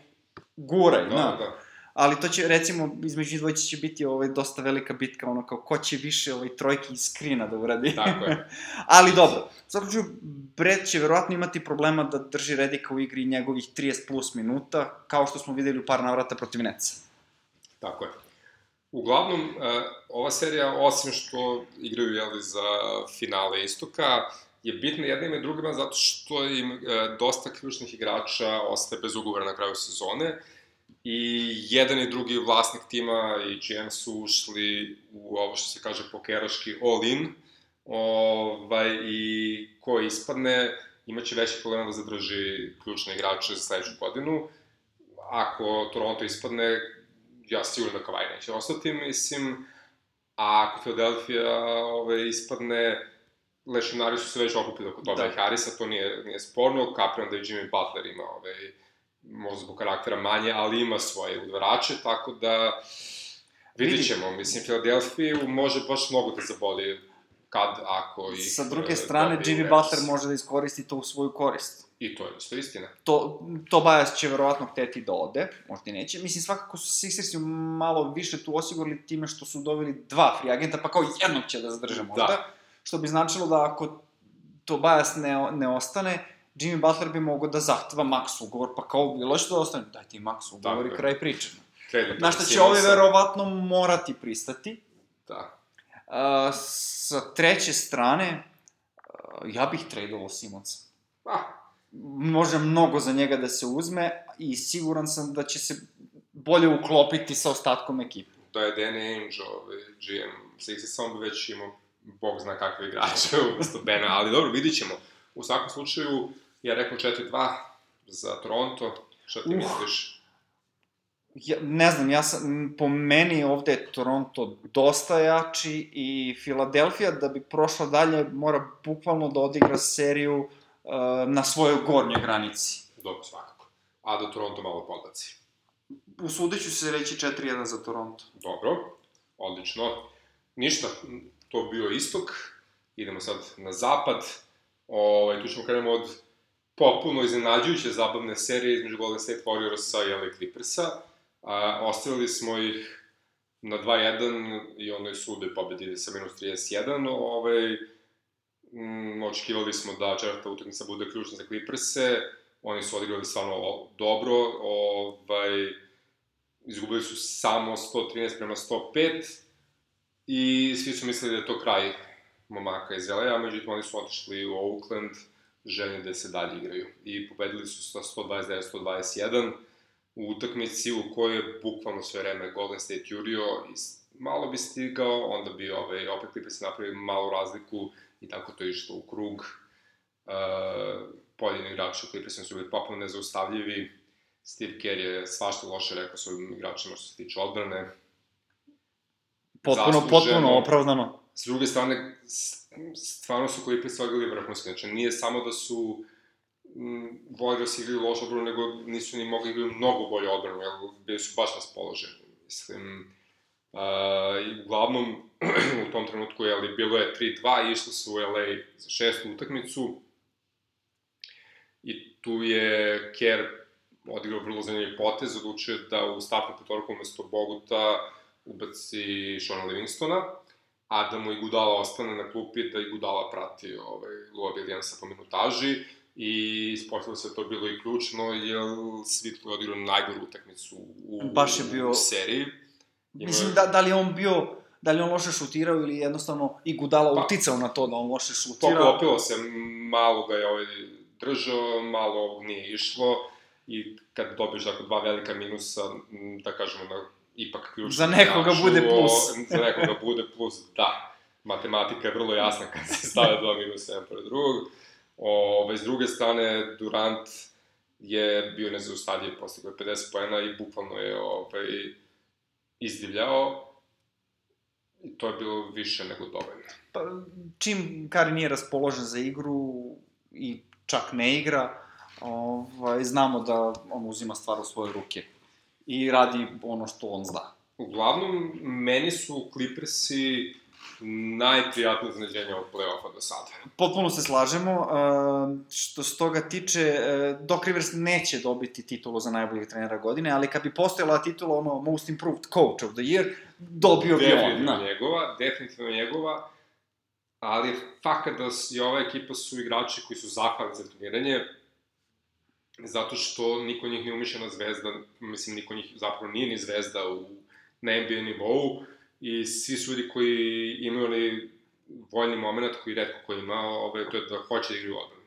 guraj, Da, da, da. Ali to će, recimo, između dvojice će biti ovaj, dosta velika bitka, ono kao ko će više ovaj, trojki iz skrina da uradi. Tako je. ali dobro, u svakom slučaju, Brett će verovatno imati problema da drži Redika u igri njegovih 30 plus minuta, kao što smo videli u par navrata protiv Neca. Tako je. Uglavnom, e, ova serija, osim što igraju jeli, za finale istoka, je bitna jednima i drugima zato što im e, dosta ključnih igrača ostaje bez ugovora na kraju sezone i jedan i drugi vlasnik tima i GM su ušli u ovo što se kaže pokeraški all-in ovaj, i ko ispadne imaće veći problema da zadrži ključne igrače za sledeću godinu. Ako Toronto ispadne, ja sigurno da Kavaj neće ostati, mislim, a ako Philadelphia ove, ispadne, lešinari su se već okupili oko toga Da. da. Harisa, to nije, nije sporno, kapiram da i Jimmy Butler ima ove, možda zbog karaktera manje, ali ima svoje udvarače, tako da vidit Vidi. ćemo. Mislim, Philadelphia može baš mnogo da zaboli kad, ako i... Sa druge strane, Jimmy Butler može da iskoristi to u svoju korist. I to je isto istina. to, Tobias će verovatno hteti da ode, možda i neće. Mislim, svakako su Sixersi malo više tu osigurali time što su doveli dva free agenta, pa kao jednog će da zadrže možda. Da. Što bi značilo da ako Tobias ne, ne ostane, Jimmy Butler bi mogao da zahteva max ugovor, pa kao bilo što da ostane, daj ti max ugovor i kraj priče. Na što će ovi verovatno morati pristati. Da. Uh, sa treće strane, uh, ja bih tradovao Simonsa. Ah, može mnogo za njega da se uzme i siguran sam da će se bolje uklopiti sa ostatkom ekipe. da je Danny Ainge, ovaj, GM Sixers, samo bi već imao bog zna kakve igrače umesto Bena, ali dobro, vidit ćemo. U svakom slučaju, ja rekao 4-2 za Toronto, šta ti Uh. misliš? Ja, ne znam, ja sam, po meni ovde je Toronto dosta jači i Filadelfija da bi prošla dalje mora bukvalno da odigra seriju uh, na svojoj gornjoj granici. Dobro, svakako. A da Toronto malo podlaci. Usudit ću se reći 4-1 za Toronto. Dobro, odlično. Ništa, to bio istok. Idemo sad na zapad. Ovaj, tu ćemo krenemo od popuno iznenađujuće zabavne serije između Golden State Warriorsa i LA Clippersa. A, ostavili smo ih na 2-1 i onoj sude pobedili sa minus 31. Ovaj, mm, očekivali smo da četvrta utakmica bude ključna za Clippers-e. Oni su odigrali stvarno dobro. Ovaj, izgubili su samo 113 prema 105 i svi su mislili da je to kraj momaka iz LA, međutim oni su otišli u Oakland željni da se dalje igraju i pobedili su sa 129-121 u utakmici u kojoj je bukvalno sve vreme Golden State jurio i malo bi stigao, onda bi ovaj, opet Clippers napravili malu razliku i tako to išlo u krug. Uh, pojedini igrači u Clippersima su bili popuno nezaustavljivi, Steve Kerr je svašta loše rekao svojim igračima što se tiče odbrane. Potpuno, Zasluženo. potpuno opravdano. S druge strane, stvarno su koji predstavljali vrhunski. Znači, nije samo da su Warriors igrali lošu odbranu, nego nisu ni mogli igrati mnogo bolje odbranu, jer bili su baš raspoloženi. Mislim, Uh, I uglavnom, u tom trenutku, jeli, bilo je 3-2, išlo se u LA za šestu utakmicu. I tu je Kerr odigrao vrlo zanimljiv potez, odlučio da u startnu petorku umesto Boguta ubaci Shona Livingstona, a da mu i Gudala ostane na klupi, da i Gudala prati ovaj, Lua Williamsa po minutaži i ispostavilo se to bilo i ključno, jer Svitlo je odigrao najgoru utakmicu u, Baš je bio... u seriji. Ima... Mislim, da, da li on bio da li on loše šutirao ili jednostavno i Gudala pa, uticao na to da on loše šutirao. Poklopilo se, malo ga je ovaj držao, malo ovog nije išlo i kad dobiješ dakle dva velika minusa, da kažemo na ipak ključno. Za nekoga bude plus. za nekoga bude plus, da. Matematika je vrlo jasna kad se stave dva minusa jedan pored drugog. Ove, s druge strane, Durant je bio nezaustavljiv, postigao je 50 poena i bukvalno je ovaj, izdivljao. I to je bilo više nego dovoljno. Pa, čim Kari nije raspoložen za igru i čak ne igra, ovaj, znamo da on uzima stvar u svoje ruke i radi ono što on zna. Uglavnom, meni su Clippersi najprijatnije iznenađenje ovog play-offa do sada. Potpuno se slažemo. Uh, što se toga tiče, uh, Doc Rivers neće dobiti titulu za najboljeg trenera godine, ali kad bi postojala titula ono Most Improved Coach of the Year, dobio bi on. Definitivno njegova, definitivno njegova, ali fakat da je ova ekipa su igrači koji su zahvalni za treniranje, zato što niko njih nije umišljena zvezda, mislim, niko njih zapravo nije ni zvezda u, na NBA nivou i svi su ljudi koji imaju onaj voljni moment koji redko ko ima, ovaj, to je da hoće da igraju odbrane.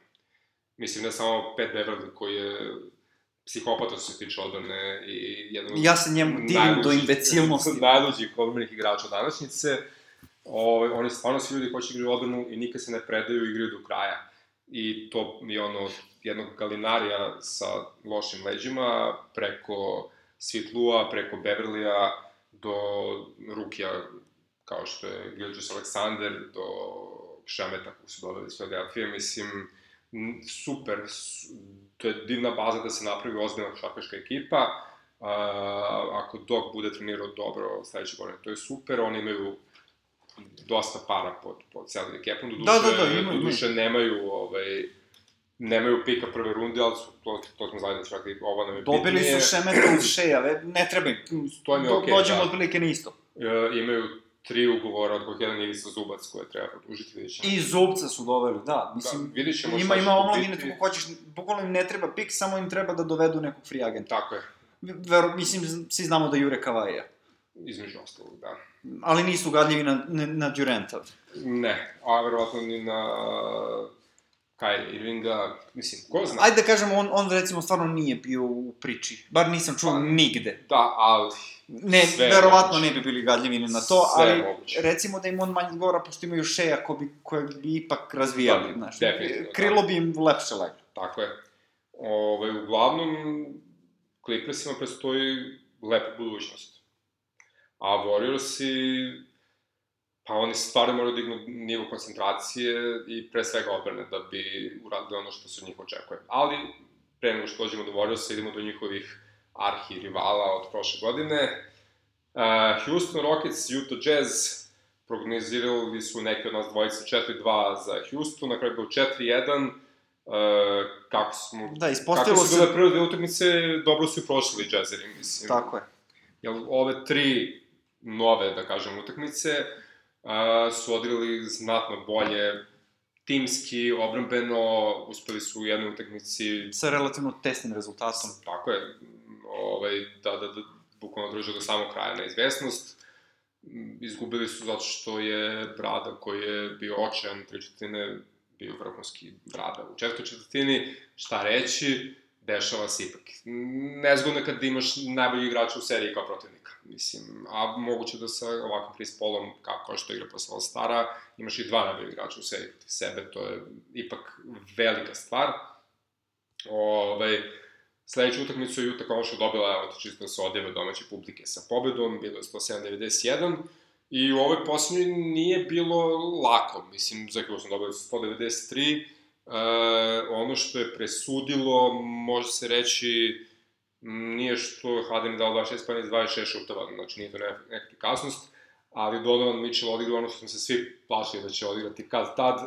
Mislim, ne samo Pat Beverly koji je psihopata što se tiče odbrane i jedan Ja se njemu divim do imbecilnosti. najluđih odbranih igrača današnjice. Ovaj, oni stvarno svi ljudi hoće da igraju odbranu i nikad se ne predaju i igraju do kraja. I to je ono jednog galinarija sa lošim leđima, preko Svitlua, preko Beverlija, do Rukija, kao što je Gilgis Aleksander, do Šemeta koji su dodali iz Philadelphia, mislim, super, to je divna baza da se napravi ozbiljna šakaška ekipa, Uh, ako Dok bude trenirao dobro sledeće godine, to je super, oni imaju dosta para pod, pod salary capom, do duše, da, da, da, imaju, do duše nemaju ovaj, nemaju pika prve runde, ali su, to, to smo znali da čak i ovo nam je Dobili pitanje. su Šemeta uz Šeja, ne treba im. To im je okej, okay, Dođemo da. otprilike na isto. E, imaju tri ugovora, od kojih jedan je sa Zubac koje treba produžiti, vidit ćemo. I Zubca su doveli, da. Mislim, da, vidit ćemo ima, ima omladine, biti... hoćeš, bukvalno im ne treba pik, samo im treba da dovedu nekog free agenta. Tako je. Vero, mislim, svi znamo da Jure Kavaja. Između ostalog, da. Ali nisu gadljivi na, na, na Durenta. Ne, a verovatno ni na Kyrie Irvinga, mislim, ko zna? Ajde da kažemo, on, on recimo stvarno nije bio u priči. Bar nisam čuo pa, nigde. Da, ali... Ne, sve verovatno moguće. ne bi bili gadljivi na to, sve ali moguće. recimo da im on manje govora, pošto imaju šeja ko bi, koje bi ipak razvijali, da, znaš. Definitivno. Krilo da. bi im lepše leglo. Tako je. Ove, uglavnom, Clippersima prestoji lepa budućnost. A Warriorsi pa oni stvarno moraju da dignu nivo koncentracije i pre svega odbrane da bi uradili ono što se od njih očekuje. Ali, pre nego što dođemo do Warriorsa, idemo do njihovih arhi rivala od prošle godine. Uh, Houston Rockets, Utah Jazz, prognozirali su neki od nas dvojice 4-2 za Houston, na kraju bilo 4-1, Uh, kako smo... Da, ispostavilo se... Kako su bile prve dve utakmice, dobro su i prošli džezeri, mislim. Tako je. Jel, ove tri nove, da kažem, utakmice, a, su odigrali znatno bolje timski, obrambeno, uspeli su u jednoj utakmici... Sa relativno tesnim rezultatom. Tako je, ovaj, da, da, da bukvalno drže do samog kraja neizvesnost. Izgubili su zato što je Brada, koji je bio očajan tri četvrtine, bio vrhunski Brada. U četvrtoj četvrtini, šta reći, dešava se ipak. Nezgodno je kad imaš najbolji igrača u seriji kao protivnika. Mislim, a moguće da sa ovakvim Chris Paulom, kako što igra posle Stara, imaš i dva najbolji igrača u seriji protiv sebe, to je ipak velika stvar. Ove, ovaj, sledeću utakmicu je Utah Konoša dobila, evo to čisto da se odjeve domaće publike sa pobedom, bilo je 107-91, I u ovoj poslednjoj nije bilo lako, mislim, za kako sam dobili 193, Uh, ono što je presudilo, može se reći, nije što Harden dao 26 pojena iz 26 šuteva, znači nije to neka efikasnost, ali Donovan Mitchell odigrao ono što smo se svi plašili da će odigrati kad tad,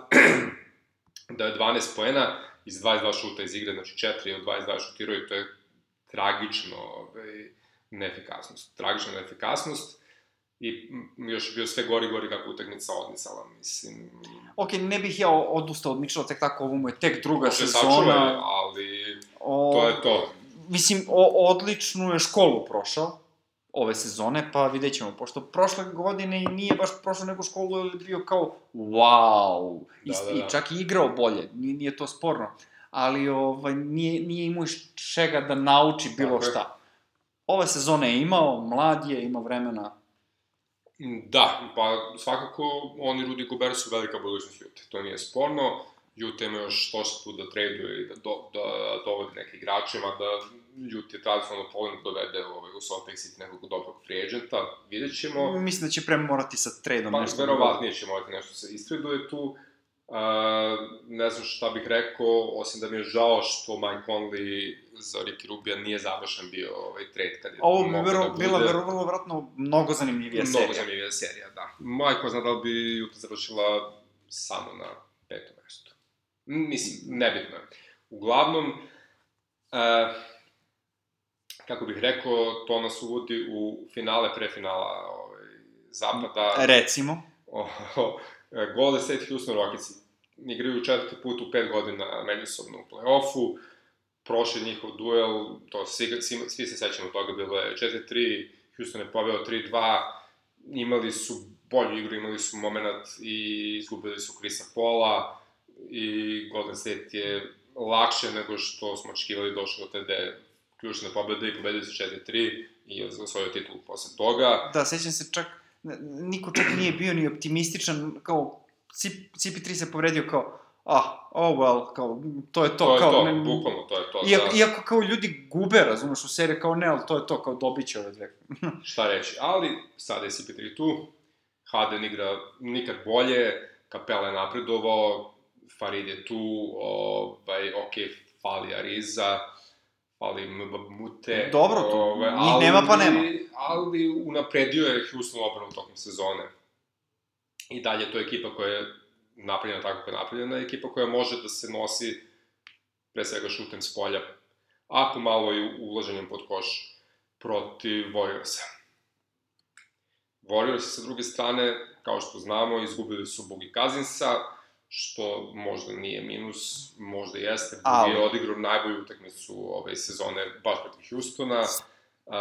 da je 12 poena iz 22 šuta iz igre, znači 4 od 22 šutirao i to je tragično ovaj, neefikasnost. Tragična neefikasnost i još bio sve gori gori kako utakmica odnisala, mislim. Ok, ne bih ja odustao od Mitchella tek tako, ovo mu je tek druga Može sezona. sačuvaj, ali O, to je to. Mislim, o, odličnu je školu prošao ove sezone, pa vidjet ćemo, pošto prošle godine i nije baš prošao neku školu, ali je bio kao, wow, I, Da, da, i da. čak i igrao bolje, nije, nije to sporno, ali ovaj, nije, nije imao iz čega da nauči bilo Tako šta. Ove sezone je imao, mlad je, ima vremena, Da, pa svakako oni Rudy Gobert su velika budućnost Jute, to nije sporno. Jute ima još što se tu da traduje i da, do, da dovodi neke igrače, mada Jute je tradicionalno povoljno da dovede ovaj, u City nekog dobrog free agenta, vidjet ćemo. mislim da će pre morati sa tradom Pa, nešto. verovatnije će morati nešto se istraduje tu. Uh, ne znam šta bih rekao, osim da mi je žao što Mike Conley za Ricky Rubija nije završen bio ovaj trade kad je Ovo bi vero, da bude. bila vero, vrlo vratno mnogo zanimljivija serija. Mnogo zanimljivija serija, da. Majko zna da li bi Utah završila samo na petom mestu. Mislim, nebitno. Uglavnom, e, kako bih rekao, to nas uvodi u finale, pre finala ovaj, zapada. Recimo. O, o, e, Golden State Houston Rockets igraju četvrti put u pet godina međusobno u play-offu. Prošli njihov duel, to svi, svi, svi se sećamo toga, bilo je 4-3, Houston je poveo 3-2, imali su bolju igru, imali su moment i izgubili su Krisa Pola i Golden State je lakše nego što smo očekivali došlo do te ključne pobede i pobedili su 4-3 i osvojio titul posle toga. Da, sećam se čak, niko čak nije bio ni optimističan, kao, Cip, CP3 se povredio kao, ah, oh well, kao, to je to, To je kao, to, ne, bukvalno to je to. Iako, da. iako kao ljudi gube, razumeš, u seriji, kao ne, ali to je to, kao dobit će ove dve. šta reći, ali sada je CP3 tu, Harden igra nikad bolje, Capella je napredovao, Farid je tu, ovaj, ok, fali Ariza, fali Mute. Dobro, tu, ovaj, njih nema pa nema. Ali unapredio je Houston obranu tokom sezone. I dalje je to ekipa koja je napravljena tako kako je napravljena, ekipa koja može da se nosi pre svega šutem s polja, a pomalo i ulaženjem pod koš protiv Warriorsa. Warriorsi sa druge strane, kao što znamo, izgubili su Bogi Kazinsa, što možda nije minus, možda jeste. Ali- je odigrao najbolju utakmicu ove sezone baš protiv Houstona. Uh,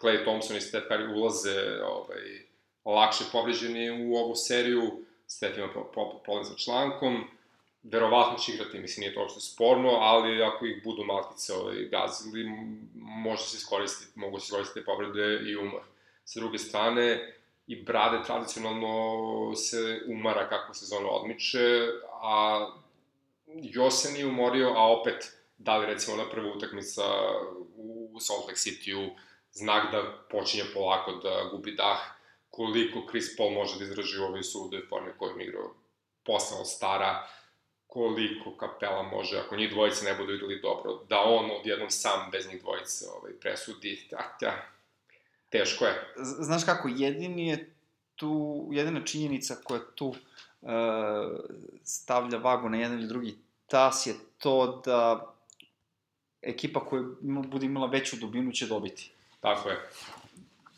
Clay Thompson i Steph Curry ulaze ovaj, lakše povređeni u ovu seriju. Steph ima pro- pro- problem sa člankom. Verovatno će igrati, mislim, nije to uopšte sporno, ali ako ih budu malkice ovaj, gazili, može se iskoristiti, mogu se iskoristiti povrede i umor. Sa druge strane, i Brade tradicionalno se umara kako sezona odmiče, a još se nije umorio, a opet, da li recimo na prva utakmica u Salt Lake City-u znak da počinje polako da gubi dah, koliko Chris Paul može da izdrži u ovoj sudoj formi kojom igrao postao stara, koliko Kapela može, ako njih dvojice ne budu igrali dobro, da on odjednom sam bez njih dvojice ovaj, presudi, da, da, teško je. Znaš kako, jedini je tu, jedina činjenica koja tu uh, stavlja vagu na jedan ili drugi tas je to da ekipa koja ima, bude imala veću dubinu će dobiti. Tako je.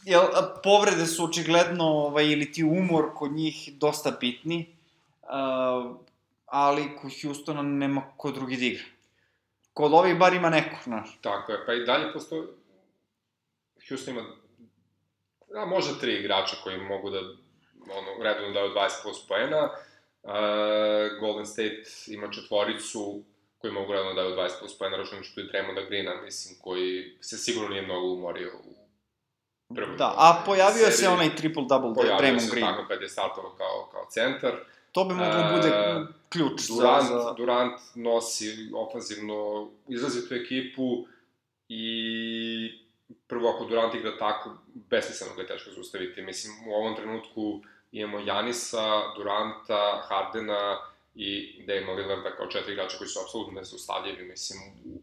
Jel, povrede su očigledno, ovaj, ili ti umor kod njih dosta bitni, uh, ali kod Houstona nema ko drugi da igra. Kod ovih bar ima neko, znaš. Tako je, pa i dalje postoji... Houston ima, a, možda tri igrača koji mogu da ono, redovno daju 20 plus poena. Uh, Golden State ima četvoricu koji mogu redovno da daju 20 plus poena, računajući tu i Draymonda Greena, mislim, koji se sigurno nije mnogo umorio u prvoj Da, a pojavio se seriji. onaj triple-double Pojavio Draymond se Green. tako kad je startovao kao, kao centar. To bi moglo E, bude ključ Durant, za... Durant nosi ofanzivno izrazitu ekipu i prvo ako Durant igra tako, besmisleno ga je teško zaustaviti. Mislim, u ovom trenutku imamo Janisa, Duranta, Hardena i Dama Lillarda kao četiri igrača koji su apsolutno nezaustavljivi, mislim,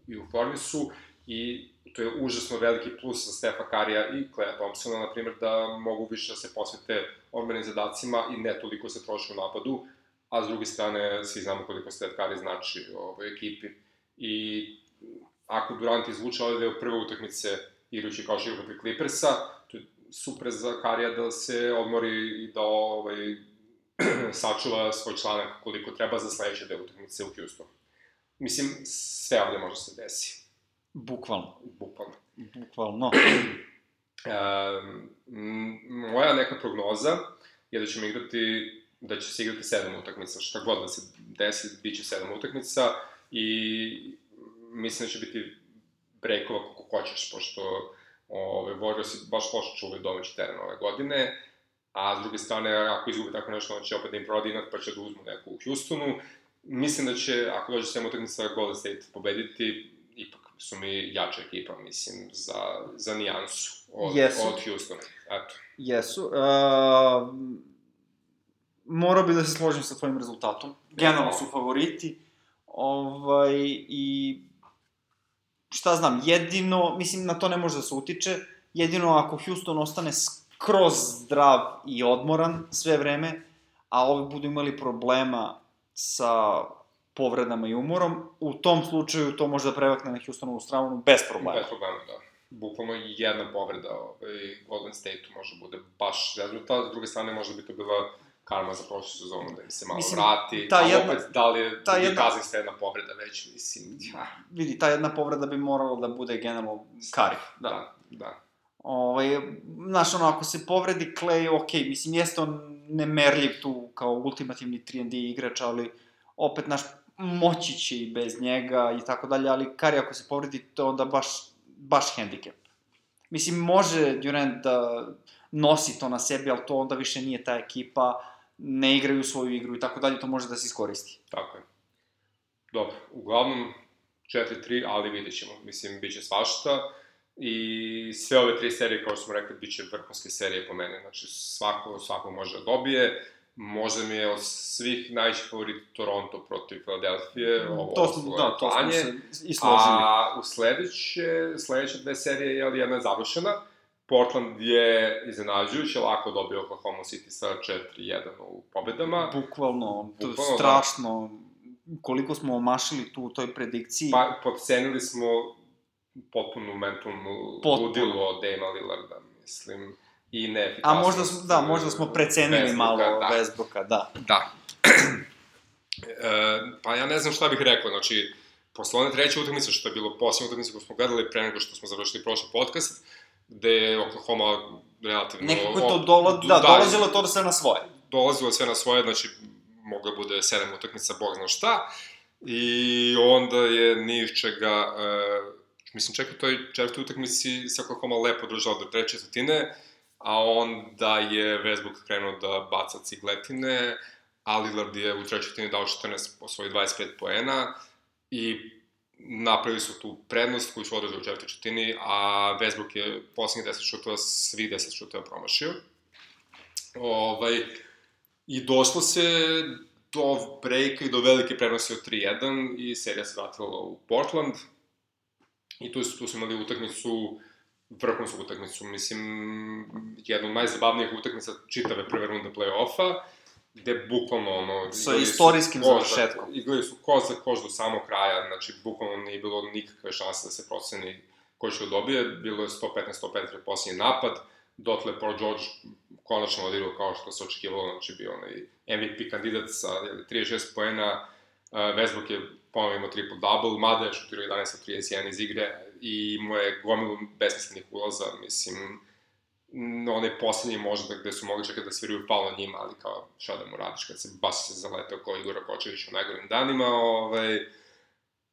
i u formi su. I to je užasno veliki plus za Stefa Karija i Clea Thompsona, na primjer, da mogu više da se posvete odmenim zadacima i ne toliko se troši u napadu, a s druge strane, svi znamo koliko Steph Curry znači ovoj ekipi. I ako Durant izvuče ove dve prve utakmice igrajući kao što protiv Clippersa, to je super za Karija da se odmori i da ovaj, sačuva svoj članak koliko treba za sledeće dve utakmice u Houstonu. Mislim, sve ovde može se desi. Bukvalno. Bukvalno. Bukvalno. E, moja neka prognoza je da ćemo igrati, da će se igrati sedam utakmica, šta god da se desi, bit će sedam utakmica i mislim da će biti brekova kako hoćeš, pošto ove, Warriors baš loše čuvaju domaći teren ove godine, a s druge strane, ako izgubi tako nešto, on će opet da im prodi inat, pa će da uzmu neku u Houstonu. Mislim da će, ako dođe sve utakmica, Golden State pobediti, ipak su mi jača ekipa, mislim, za, za nijansu od, Jesu. od Houstona. Eto. Jesu. Uh, morao bi da se složim sa tvojim rezultatom. Generalno su favoriti. Ovaj, i šta znam, jedino, mislim, na to ne može da se utiče, jedino ako Houston ostane skroz zdrav i odmoran sve vreme, a ovi budu imali problema sa povredama i umorom, u tom slučaju to može da prevakne na Houstonovu stranu bez problema. Bez problema, da. Bukvalno jedna povreda ovaj, Golden State-u može bude baš rezultat, s druge strane može bi to bila karma za prošlu sezonu, da im se malo Mislim, vrati, ta a jedna- opet da li je ta jedna- jedna... jedna povreda već, mislim, ja, Vidi, ta jedna povreda bi morala da bude generalno kari. da, da. da. Ovaj, znaš, ono, ako se povredi Clay, ok, mislim, jeste on nemerljiv tu kao ultimativni 3&D igrač, ali opet, naš, moći će i bez njega i tako dalje, ali Kari ako se povredi, to onda baš, baš hendikep. Mislim, može Durant da nosi to na sebi, ali to onda više nije ta ekipa, ne igraju svoju igru i tako dalje, to može da se iskoristi. Tako je. Dobro, uglavnom 4-3, ali vidjet ćemo. Mislim, bit će svašta. I sve ove tri serije, kao što smo rekli, bit će vrhunske serije po mene. Znači, svako, svako može da dobije. Možda mi je od svih najveći favorit Toronto protiv Philadelphia. Ovo, to smo, da, to smo se i složili. A u sledeće, sledeće dve serije, jel, jedna je završena. Portland je iznenađujuće lako dobio Oklahoma City sa 4-1 u pobedama. Bukvalno, Bukvalno, da. strašno. Koliko smo omašili tu u toj predikciji. Pa, podcenili smo potpuno mentalnu Potpuno. ludilu od Dama Lillarda, mislim, i A neefikasnost. možda smo, da, možda smo precenili malo da. Westbrooka, da. Da. e, pa ja ne znam šta bih rekao, znači, posle one treće utakmice, što je bilo posljednja utakmica koju smo gledali pre nego što smo završili prošli podcast, gde je Oklahoma relativno... Nekako je to dola, da, dolazilo to da sve na svoje. dolazilo sve na svoje, znači moglo da bude sedam utakmica, bog zna šta. I onda je ni čega, e, mislim čak i u toj četvrtoj utakmici se Oklahoma lepo držao do treće četvrtine, a onda je Westbrook krenuo da baca cigletine, a Lillard je u trećoj četvrtini dao 14, osvoji 25 poena i napravili su tu prednost koju su održali u četvrtoj četvrtini, a Westbrook je poslednjih 10 šutova, svih 10 šutova promašio. Ovaj, I došlo se do breaka i do velike prednosti od 3-1 i serija se vratila u Portland. I tu, su, tu smo imali utakmicu, vrhunsku utakmicu, mislim, jednu od najzabavnijih utakmica čitave prve runde play-offa, gde bukvalno ono... Sa istorijskim koš za- završetkom. Igrali su koš za koš do samog kraja, znači bukvalno nije bilo nikakve šanse da se proceni ko će da dobije, bilo je 115-115 posljednji napad, dotle Paul George konačno odigrao kao što se očekivalo, znači bio onaj MVP kandidat sa jeli, 36 poena, uh, Westbrook je ponovno imao triple-double, mada je šutirao 11 sa 31 iz igre i imao je gomilu besmislenih ulaza, mislim, onaj poslednji možda gde su mogli čekati da sviraju palo njima, ali kao šta da mu radiš kad se baš se zaletao kao Igor Kočević u najgorim danima, ovaj,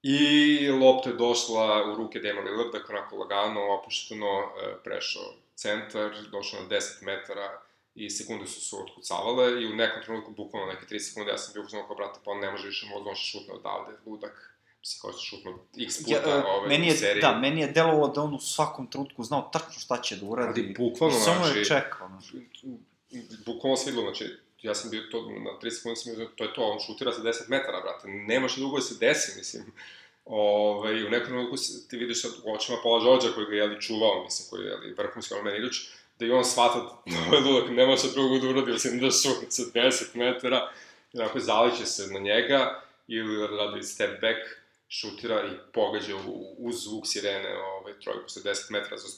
I lopta je došla u ruke Dema Lillarda, onako lagano, opušteno, e, prešao centar, došao na 10 metara i sekunde su se otkucavale i u nekom trenutku, bukvalno neke 3 sekunde, ja sam bio uzmano kao, brate, pa on ne može više, možda on šutne odavde, ludak. Mislim, kao što šutno x puta Ja, e, ove, meni u je, seriji. da, meni je delovalo da on u svakom trenutku znao tačno šta će da uradi. Ali bukvalno, I samo je znači- čekao. Znači. bukvalno se videlo, znači, ja sam bio to, na 30 sekundi sam bio, to je to, on šutira sa 10 metara, brate, nema što drugo da se desi, mislim. Ove, u nekom trenutku ti vidiš sad u očima Paula Đorđa koji ga je jeli čuvao, mislim, koji je jeli vrhunski ono meni igrač, da i on shvata da ovaj ludak nema šta drugog da uradi, osim da šutne sa 10 metara, i onako zaliče se na njega, ili radi step back, šutira i pogađa u, uz zvuk sirene ovaj, trojku sa 10 metara za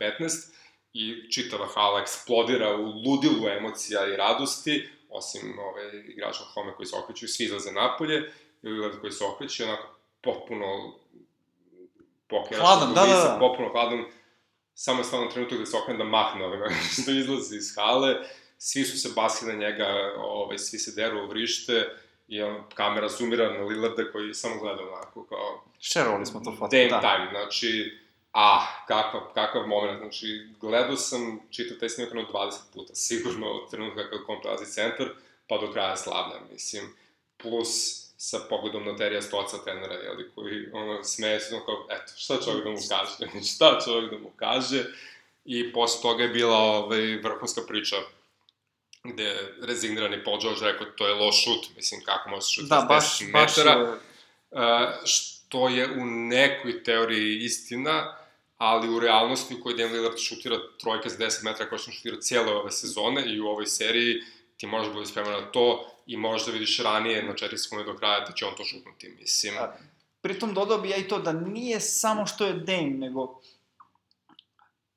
118-115 i čitava hala eksplodira u ludilu emocija i radosti, osim ovaj, igrača Home koji se okreću, svi izlaze napolje, ili koji se okreću, onako potpuno pokeraš. Hladan, da, da, da. Potpuno hladan, samo je stvarno trenutak da se okrene da mahne ovaj, što izlazi iz hale, svi su se basili na njega, ovaj, svi se deru u vrište, i on, kamera zoomira na Lillarda koji samo gleda onako kao... Šerovali smo to foto, Dame da. time, znači, ah, kakav, kakav moment, znači, gledao sam, čitao taj snimak jedno 20 puta, sigurno od trenutka kada kom prelazi centar, pa do kraja slavlja, mislim, plus sa pogledom na Terija Stoca, trenera, jeli, koji, ono, smeje se, ono, kao, eto, šta čovjek da mu kaže, šta čovjek da mu kaže, i posle toga je bila, ovaj, vrhunska priča gde je rezignirani Paul George rekao to je loš šut, mislim kako može šut da, baš, metara, baš, uh, što je u nekoj teoriji istina, ali u realnosti u kojoj Damian Lillard šutira trojke za 10 metara koje što šutira cijele ove sezone i u ovoj seriji ti možeš biti spreman na to i možeš da vidiš ranije na 4 sekunde do kraja da će on to šutnuti, mislim. A, pritom dodao bi ja i to da nije samo što je Dame, nego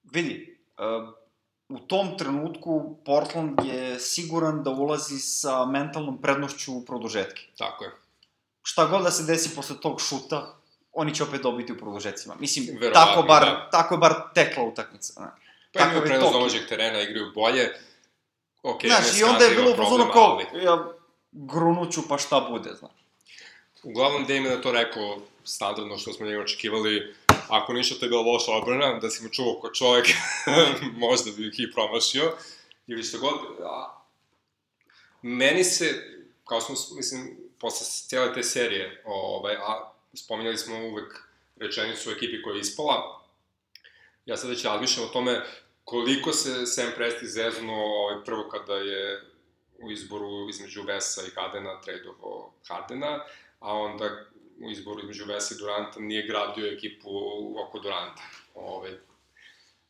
vidi, uh, u tom trenutku Portland je siguran da ulazi sa mentalnom prednošću u produžetke. Tako je. Šta god da se desi posle tog šuta, oni će opet dobiti u produžecima. Mislim, Verovatno, tako, bar, da. tako bar tekla utakmica. Ne. Pa imaju prenos domaćeg terena, igraju bolje. Ok, znaš, i onda je bilo u kao, ali... ja grunuću pa šta bude, znaš. Uglavnom, Damien je to rekao standardno što smo njega očekivali ako ništa to je bila loša odbrana, da si mu čuvao kod čovek, možda bi ih i promašio, ili što god. A, meni se, kao smo, mislim, posle cijele te serije, ovaj, a spominjali smo uvek rečenicu u ekipi koja je ispala, ja sad već razmišljam o tome koliko se Sam Presti zezno ovaj, prvo kada je u izboru između Vesa i Hardena tradovo Hardena, a onda u izboru između Vesa i Duranta nije gradio ekipu oko Duranta. Ove.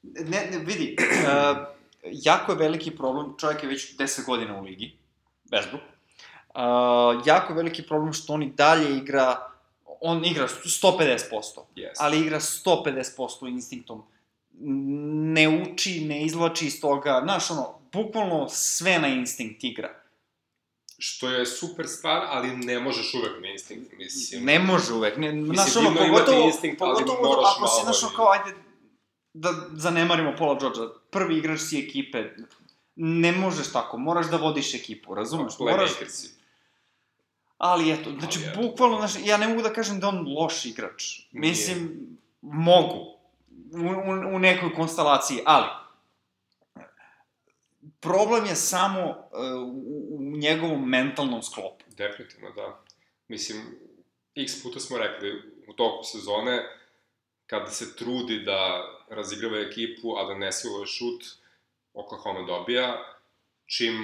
Ne, ne, vidi, uh, jako je veliki problem, čovjek je već 10 godina u ligi, Westbrook, uh, jako je veliki problem što on i dalje igra, on igra 150%, yes. ali igra 150% instinktom, ne uči, ne izvlači iz toga, znaš, ono, bukvalno sve na instinkt igra što je super stvar, ali ne možeš uvek na instinkt, mislim. Ne može uvek, ne, znaš ono, pogotovo, instinkt, pogotovo ali moraš ako si, znaš kao, ajde, da zanemarimo Paula George'a, prvi igrač si ekipe, ne možeš tako, moraš da vodiš ekipu, razumeš? No, moraš... si. Ali eto, znači, ali, bukvalno, znaš, ja ne mogu da kažem da on loš igrač. Mislim, Nije. mogu, u, u, u nekoj konstelaciji, ali, problem je samo uh, u, u njegovom mentalnom sklopu. Definitivno, da. Mislim, x puta smo rekli u toku sezone, kada se trudi da razigrava ekipu, a da ne siluje šut, Oklahoma dobija. Čim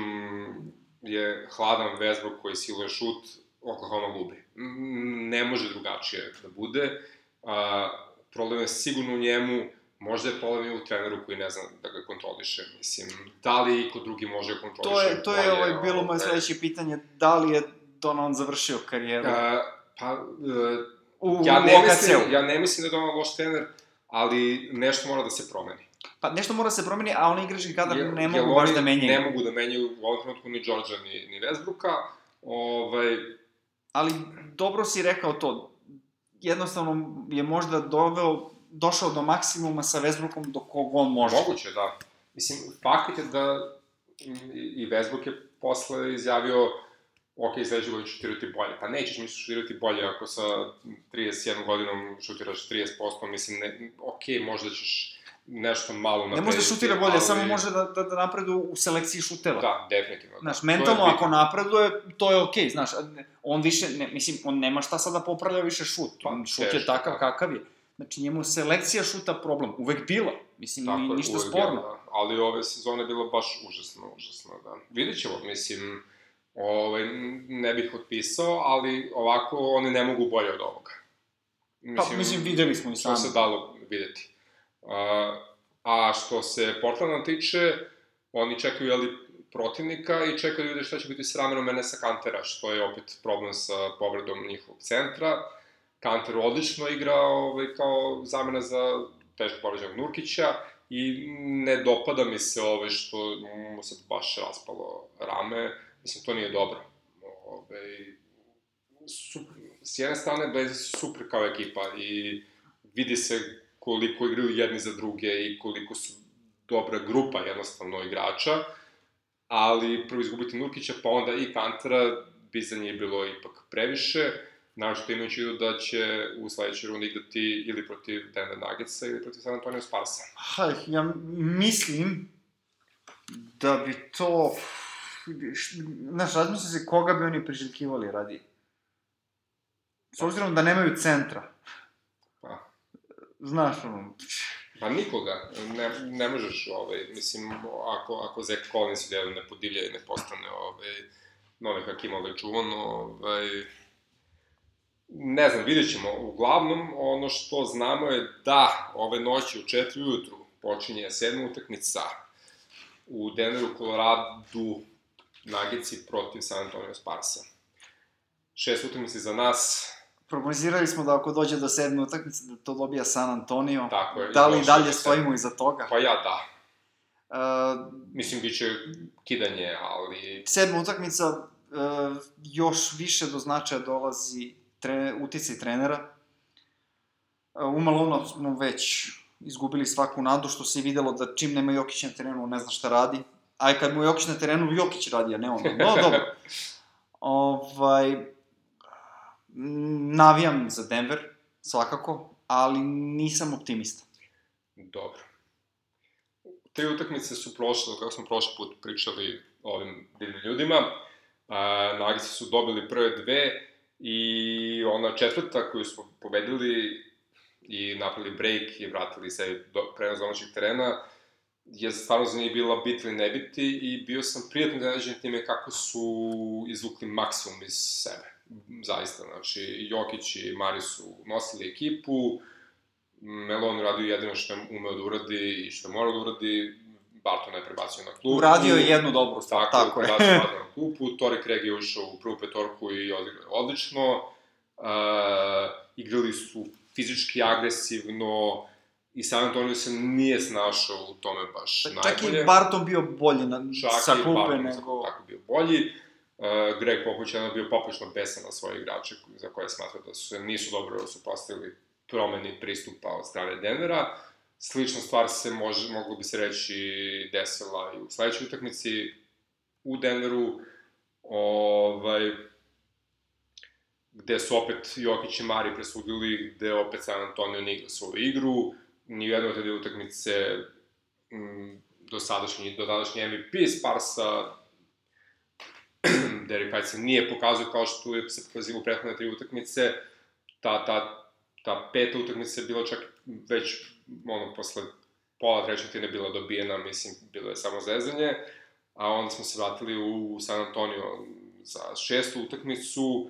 je hladan Westbrook koji siluje šut, Oklahoma gubi. Ne može drugačije da bude. A, problem je sigurno u njemu, Možda je problem i u treneru koji ne zna da ga kontroliše, mislim, da li iko drugi može da kontroliše To je, to je ovaj, bilo moje sledeće pitanje, da li je Donovan završio karijeru? A, pa, uh, u, ja, ne mislim, ja ne mislim da je Donovan loš trener, ali nešto mora da se promeni. Pa nešto mora da se promeni, a oni igrački kadar je, ne mogu baš da menjaju. Ne mogu da menjaju u ovom trenutku ni Đorđa ni, ni Westbrooka, ovaj... Ali dobro si rekao to, jednostavno je možda doveo došao do maksimuma sa Westbrookom do kog on može. Moguće, da. Mislim, fakat je da i Westbrook je posle izjavio ok, sledeće godine šutirati bolje. Pa nećeš mi šutirati bolje ako sa 31 godinom šutiraš 30%, mislim, ne, ok, možda ćeš nešto malo naprediti. Ne može da šutira bolje, ali... samo može da, da, da napreduje u selekciji šuteva. Da, definitivno. Da. Znaš, mentalno ako napreduje, to je okej, okay, znaš, on više, ne, mislim, on nema šta sada da popravlja više šut, pa, šut teško, je takav da. kakav je. Znači, njemu selekcija šuta problem. Uvek bila. Mislim, Tako ni, ništa uvek sporno. Bila, da. Ali ove sezone je bilo baš užasno, užasno, da. Vidjet ćemo, mislim, ovaj, ne bih otpisao, ali ovako oni ne mogu bolje od ovoga. Pa, mislim, videli smo i što sami. se dalo videti. A, a što se Portlanda tiče, oni čekaju, jeli, protivnika i čekaju da vide šta će biti s ramenom Enesa Kantera, što je opet problem sa povredom njihovog centra. Kanter odlično igra ovaj, kao zamena za teško povređenog Nurkića i ne dopada mi se ove što mu se baš raspalo rame. Mislim, to nije dobro. Ove, su, s jedne strane, Blazers su super kao ekipa i vidi se koliko igraju jedni za druge i koliko su dobra grupa jednostavno igrača, ali prvo izgubiti Nurkića, pa onda i Kantera, bi za njih bilo ipak previše, našto imajući vidu da će u sledećoj rundi igrati ili protiv Denver Nuggetsa ili protiv San Antonio Sparsa. Ha, ja mislim da bi to... Znaš, razmisli se koga bi oni priželjkivali radi. S obzirom da nemaju centra. Pa. Znaš, ono... Pa nikoga, ne, ne možeš, ovaj, mislim, ako, ako Zach Collins ili ne podivlja i ne postane ovaj, novi Hakim Olajuwon, ovaj, ne znam, vidjet ćemo. Uglavnom, ono što znamo je da ove noći u 4 ujutru počinje sedma utakmica u Denveru, Coloradu, Nagici protiv San Antonio Sparsa. Šest utakmice za nas, Prognozirali smo da ako dođe do sedme utakmice da to dobija San Antonio. tako je. Da li dalje stojimo iza toga? Pa ja da. Uh, Mislim, bit će kidanje, ali... sedma utakmica uh, još više do značaja dolazi tre, uticaj trenera. Uh, u Malonu smo već izgubili svaku nadu, što se i videlo da čim nema Jokić na terenu, ne zna šta radi. A i kad mu je Jokić na terenu, Jokić radi, a ne on. No, dobro. ovaj, navijam za Denver, svakako, ali nisam optimista. Dobro. Te utakmice su prošle, kako smo prošli put pričali ovim divnim ljudima. A, Nagici su dobili prve dve i ona četvrta koju smo pobedili i napravili break i vratili se do prenos domaćeg terena, je stvarno za njih bila biti ili ne biti i bio sam prijatno iznenađen time kako su izvukli maksimum iz sebe. Zaista, znači, Jokić i Mari su nosili ekipu, Melon uradio jedino što je umeo da uradi i što je morao da uradi, Barton je prebacio na klupu. Uradio je jednu dobru stvar, Tako, tako je. prebacio Barton na klupu, Tori Craig je ušao u prvu petorku i odigrao odlično. Uh, igrali su fizički agresivno i San Antonio se nije snašao u tome baš Čak najbolje. i Barton bio bolji na, Čak sa klupe Barton nego... Tako bio bolji. Uh, Greg Popović je bio poprično besan na svoje igrače za koje smatra da su se nisu dobro supostavili promeni pristupa od strane Denvera. Slična stvar se može, moglo bi se reći desila i u sledećoj utakmici u Denveru, ovaj, gde su opet Jokić i Mari presudili, gde opet San Antonio ne svoju igru, ni u jednoj od te utakmice m, do sadašnji, do današnji MVP Sparsa Derek White se nije pokazao kao što je se pokazio u prethodne tri utakmice, ta, ta, ta peta utakmica je bila čak već, ono, posle pola trećetine bila dobijena, mislim, bilo je samo zezanje, a onda smo se vratili u San Antonio za šestu utakmicu,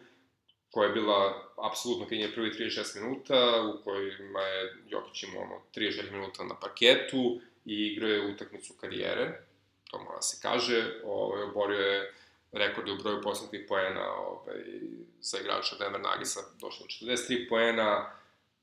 koja je bila apsolutno kenje prvi 36 minuta, u kojima je Jokić imao ono, 36 minuta na parketu i igrao je utakmicu karijere, to mora da se kaže, ovaj, oborio je rekord u broju posljednjih poena ovaj, za igrača Denver Nuggetsa, došlo do 43 poena,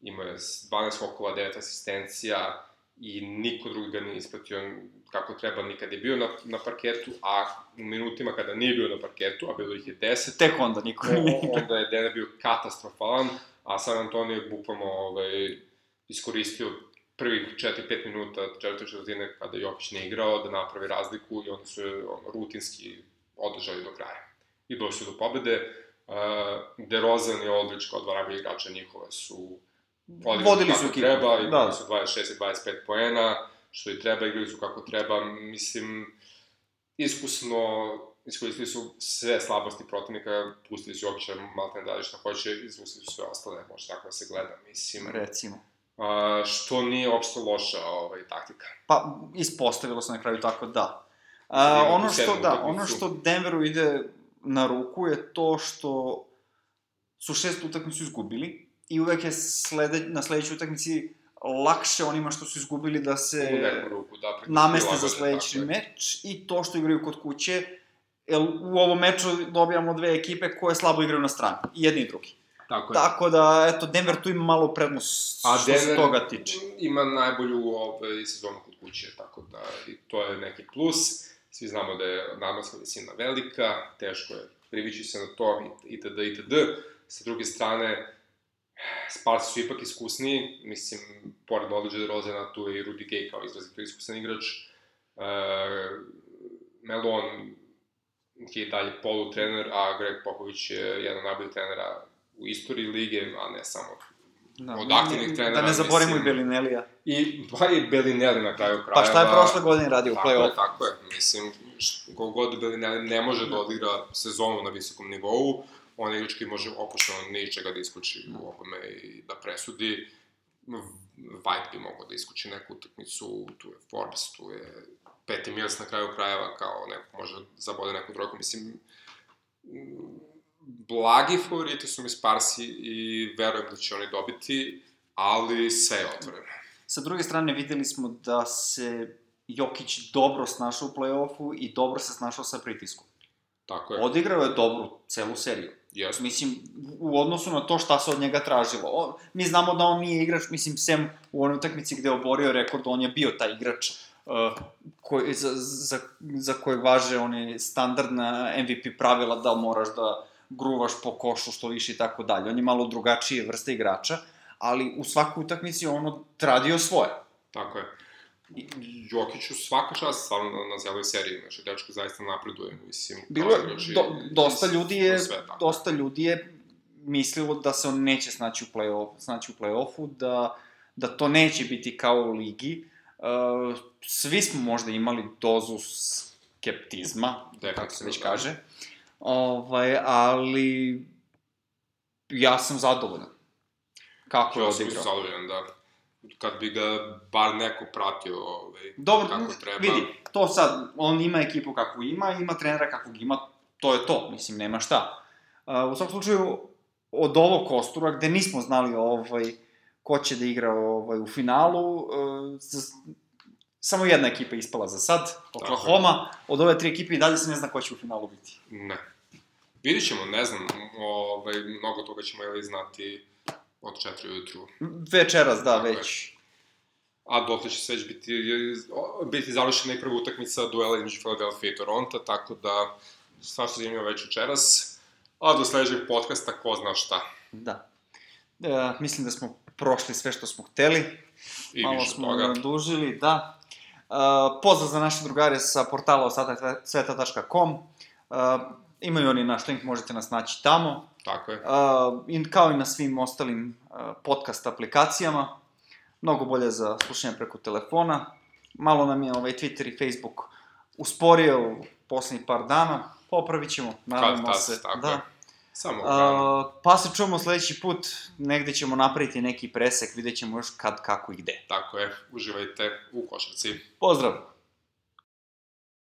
imao je 12 skokova, 9 asistencija i niko drugi ga nije ispratio kako treba nikad je bio na, na parketu, a u minutima kada nije bio na parketu, a bilo ih je 10, Tek onda niko nije igrao. onda je Denver bio katastrofalan, a San Antonio je bukvalno ovaj, iskoristio prvih 4-5 minuta četvrte četvrtine kada Jokić ne igrao da napravi razliku i onda su je ono, rutinski održali do kraja. I došli do pobede. Uh, DeRozan i Aldridge kao dva najbolji igrača njihove su Vodili su ekipu. treba, igrali Da. su 26 i 25 poena, što i treba, igrali su kako treba, mislim, iskusno iskoristili su sve slabosti protivnika, pustili su Jokića, malo ne dali šta hoće, izvustili su sve ostale, može tako da se gleda, mislim. Recimo. A, što nije uopšte loša ovaj, taktika. Pa, ispostavilo se na kraju tako da. A, ono što, da, ono što Denveru ide na ruku je to što su šest utakmicu izgubili, i uvek je slede, na sledećoj utakmici lakše onima što su izgubili da se ruku, da. nameste za sledeći meč i to što igraju kod kuće, jer u ovom meču dobijamo dve ekipe koje slabo igraju na strani, i jedni i drugi. Tako je. Tako da, eto, Denver tu ima malo prednost A što se Denver toga tiče. ima najbolju ovaj, sezonu kod kuće, tako da i to je neki plus. Svi znamo da je nadmorska visina velika, teško je privići se na to, itd., itd. Sa druge strane, Sparsi su ipak iskusniji, mislim, pored Olđe Rozena, tu je i Rudy Gay kao izrazito iskusan igrač. E, Melon je i dalje polu trener, a Greg Popović je jedan od najboljih trenera u istoriji lige, a ne samo Da, od aktivnih ne- trenera, Da ne zaboravimo i mislim- Belinelija. I, pa i Belinelli na kraju krajeva. Pa šta je prošle godine radio u Tako je, play-off? tako je. Mislim, kogod Belinelli ne može da odigra sezonu na visokom nivou, on je igrač koji može opušteno ničega da isključi u ovome i da presudi. White bi mogao da isključi neku utakmicu, tu je Forbes, tu je Peti Mills na kraju krajeva, kao neko može da zabode neku trojku. Mislim, blagi favoriti su mi Sparsi i verujem da će oni dobiti, ali sve je otvoreno. Sa druge strane, videli smo da se Jokić dobro snašao u play-offu i dobro se snašao sa pritiskom. Tako je. Odigrao je dobru celu seriju. Yes. Mislim, u odnosu na to šta se od njega tražilo. O, mi znamo da on nije igrač, mislim, sem u onoj utakmici gde je oborio rekord, on je bio taj igrač uh, koji, za, za, za kojeg važe one standardna MVP pravila da moraš da gruvaš po košu što više i tako dalje. On je malo drugačije vrste igrača, ali u svakoj utakmici on odradio svoje. Tako je. Jokiću svaka čast stvarno na, na zeloj seriji, znači dečko zaista napreduje, mislim. Bilo je, igrač i- do, dosta ljudi je, sve tako. dosta ljudi je mislilo da se on neće snaći u play-off, snaći u play-offu, da, da to neće biti kao u ligi. Uh, svi smo možda imali dozu skeptizma, kako se već da. kaže. Ovaj, ali ja sam zadovoljan. Kako je Ja sam odigrao. zadovoljan, da. Kad bi ga bar neko pratio ovaj, Dobro, kako treba. vidi, to sad, on ima ekipu kakvu ima, ima trenera kakvog ima, to je to, mislim, nema šta. Uh, u svakom slučaju, od ovog kostura, gde nismo znali ovaj, ko će da igra ovaj, u finalu, uh, z- samo jedna ekipa je ispala za sad, Oklahoma, od ove tri ekipe i dalje se ne zna ko će u finalu biti. Ne. Vidit ćemo, ne znam, ovaj, mnogo toga ćemo ili znati od 4 ujutru. Večeras, da, Tako je. već. A dotle će se već biti, biti završena i prva utakmica duela između Philadelphia i Toronto, tako da svašta zanimljivo već večeras. A do sledećeg podcasta ko zna šta. Da. E, mislim da smo prošli sve što smo hteli. I Malo više smo toga. dužili, da. Uh, pozdrav za naše drugare sa portala ostataksveta.com. Uh, imaju oni naš link, možete nas naći tamo. Tako je. Uh, i, kao i na svim ostalim uh, podcast aplikacijama. Mnogo bolje za slušanje preko telefona. Malo nam je ovaj Twitter i Facebook usporio u poslednjih par dana. Popravit ćemo, nadamo tad, se. tako da. je. Samo Uh, pa se čujemo sledeći put, negde ćemo napraviti neki presek, vidjet ćemo još kad, kako i gde. Tako je. Uživajte u košarci. Pozdrav!